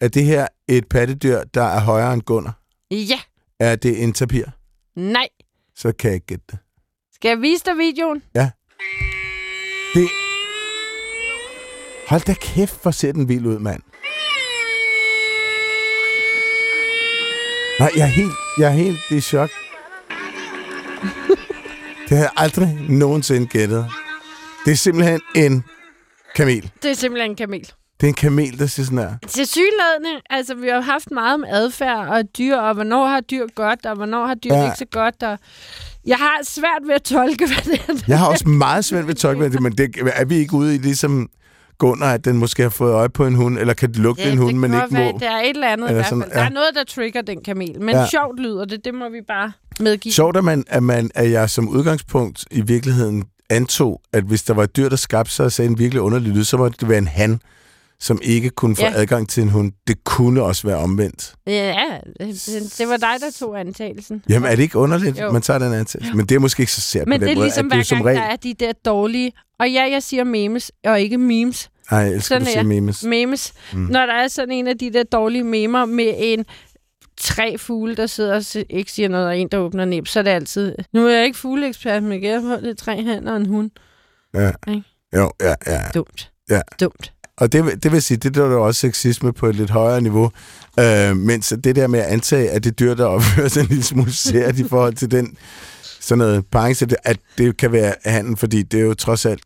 Er det her et pattedyr, der er højere end Gunnar?
Ja.
Er det en tapir?
Nej.
Så kan jeg ikke gætte det.
Skal jeg vise dig videoen?
Det... Hold da kæft, hvor ser den vild ud, mand. Nej, jeg er helt, jeg er helt i chok. Det har jeg aldrig nogensinde gættet. Det er simpelthen en kamel.
Det er simpelthen en kamel.
Det er en kamel, der siger sådan her.
Til synlædende, altså vi har haft meget om adfærd og dyr, og hvornår har dyr godt, og hvornår har dyr
Ja.
ja. ikke så godt. Og jeg har svært ved at tolke, hvad det er.
Jeg har også meget svært ved at tolke med det, men det, er vi ikke ude i ligesom Gunnar, at den måske har fået øje på en hund, eller kan lugte en hund,
det
men ikke må?
Der er et eller andet
Eller
i hvert fald. Der
ja.
er noget, der trigger den kamel. Men
Ja.
ja. sjovt lyder det, det må vi bare medgive.
Sjovt, at, man, at, man, at jeg som udgangspunkt i virkeligheden antog, at hvis der var et dyr, der skabte sig og sagde en virkelig underlig lyd, så måtte det være en han, som ikke kunne få
Ja.
adgang til en hund. Det kunne også være omvendt.
Ja, det, det var dig, der tog antagelsen.
Jamen, er det ikke underligt,
Jo.
man tager den antagelse? Men det er måske ikke så sært
Men
på
det er
måde.
ligesom hver gang,
regel...
der er de der dårlige... Og ja, jeg siger memes, og ikke memes.
Ej, jeg elsker,
Sådan
du
er
siger memes.
Memes. Mm. Når der er sådan en af de der dårlige memer med en tre fugle, der sidder og ikke siger noget, og en, der åbner næb, så er det altid... Nu er jeg ikke fugleekspert, men jeg har det er tre hanner og en hund.
Ja.
Ikke?
Jo, ja, ja.
Dumt.
Ja.
Dumt.
Og det, det vil sige, det der er jo også sexisme på et lidt højere niveau. Øh, mens det der med at antage, at det dyr, der opfører sig en lille smule sært i forhold til den sådan noget parring, at det kan være handen, fordi det er jo trods alt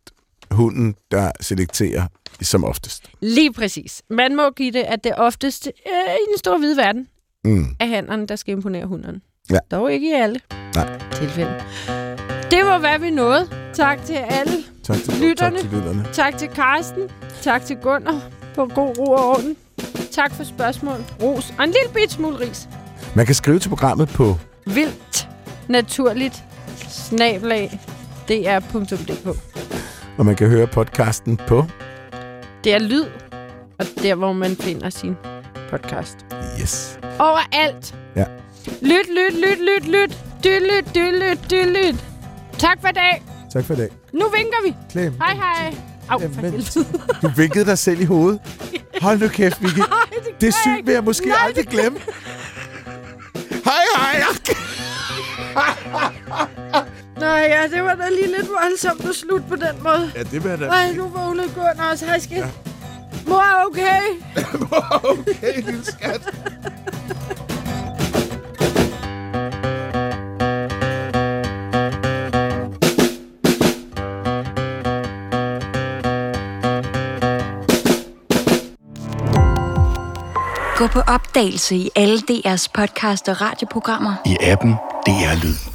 hunden, der selekterer som oftest.
Lige præcis. Man må give det, at det oftest øh, i den store hvide verden
Mm.
er hannerne, der skal imponere hunderne.
Ja.
Dog ikke i alle
Nej.
tilfælde. Det var, hvad vi nåede. Tak til alle.
Tak til
Lytterne.
Tak til lytterne.
Tak til Karsten. Tak til Gunnar på god ro og orden. Tak for spørgsmål, ros og en lille bit smule ris.
Man kan skrive til programmet på
Vildt naturligt snablag dr.dk.
og man kan høre podcasten på
Det er lyd, og der, hvor man finder sin podcast.
Yes.
Overalt.
Ja.
Lyt, lyt, lyt, lyt, lyt. Dy, lyt, dy, lyt, dy, lyt. Tak for i dag.
Tak for i dag.
Nu vinker vi.
Klem.
Hej, hej. Au, for helvede.
Du vinkede dig selv i hovedet. Hold nu kæft, Vicky.
det,
Det er sygt,
ikke.
vil jeg måske
Nej,
aldrig glemme. Hej, hej.
Nej, ja, det var da lige lidt voldsomt at slutte på den måde.
Ja, det jeg da.
Nej, nu vågnede Gunnar også. Hej, skat. Ja. Mor er okay.
Okay, lille skat.
Gå på opdagelse i alle DR's podcast og radioprogrammer.
I appen DR Lyd.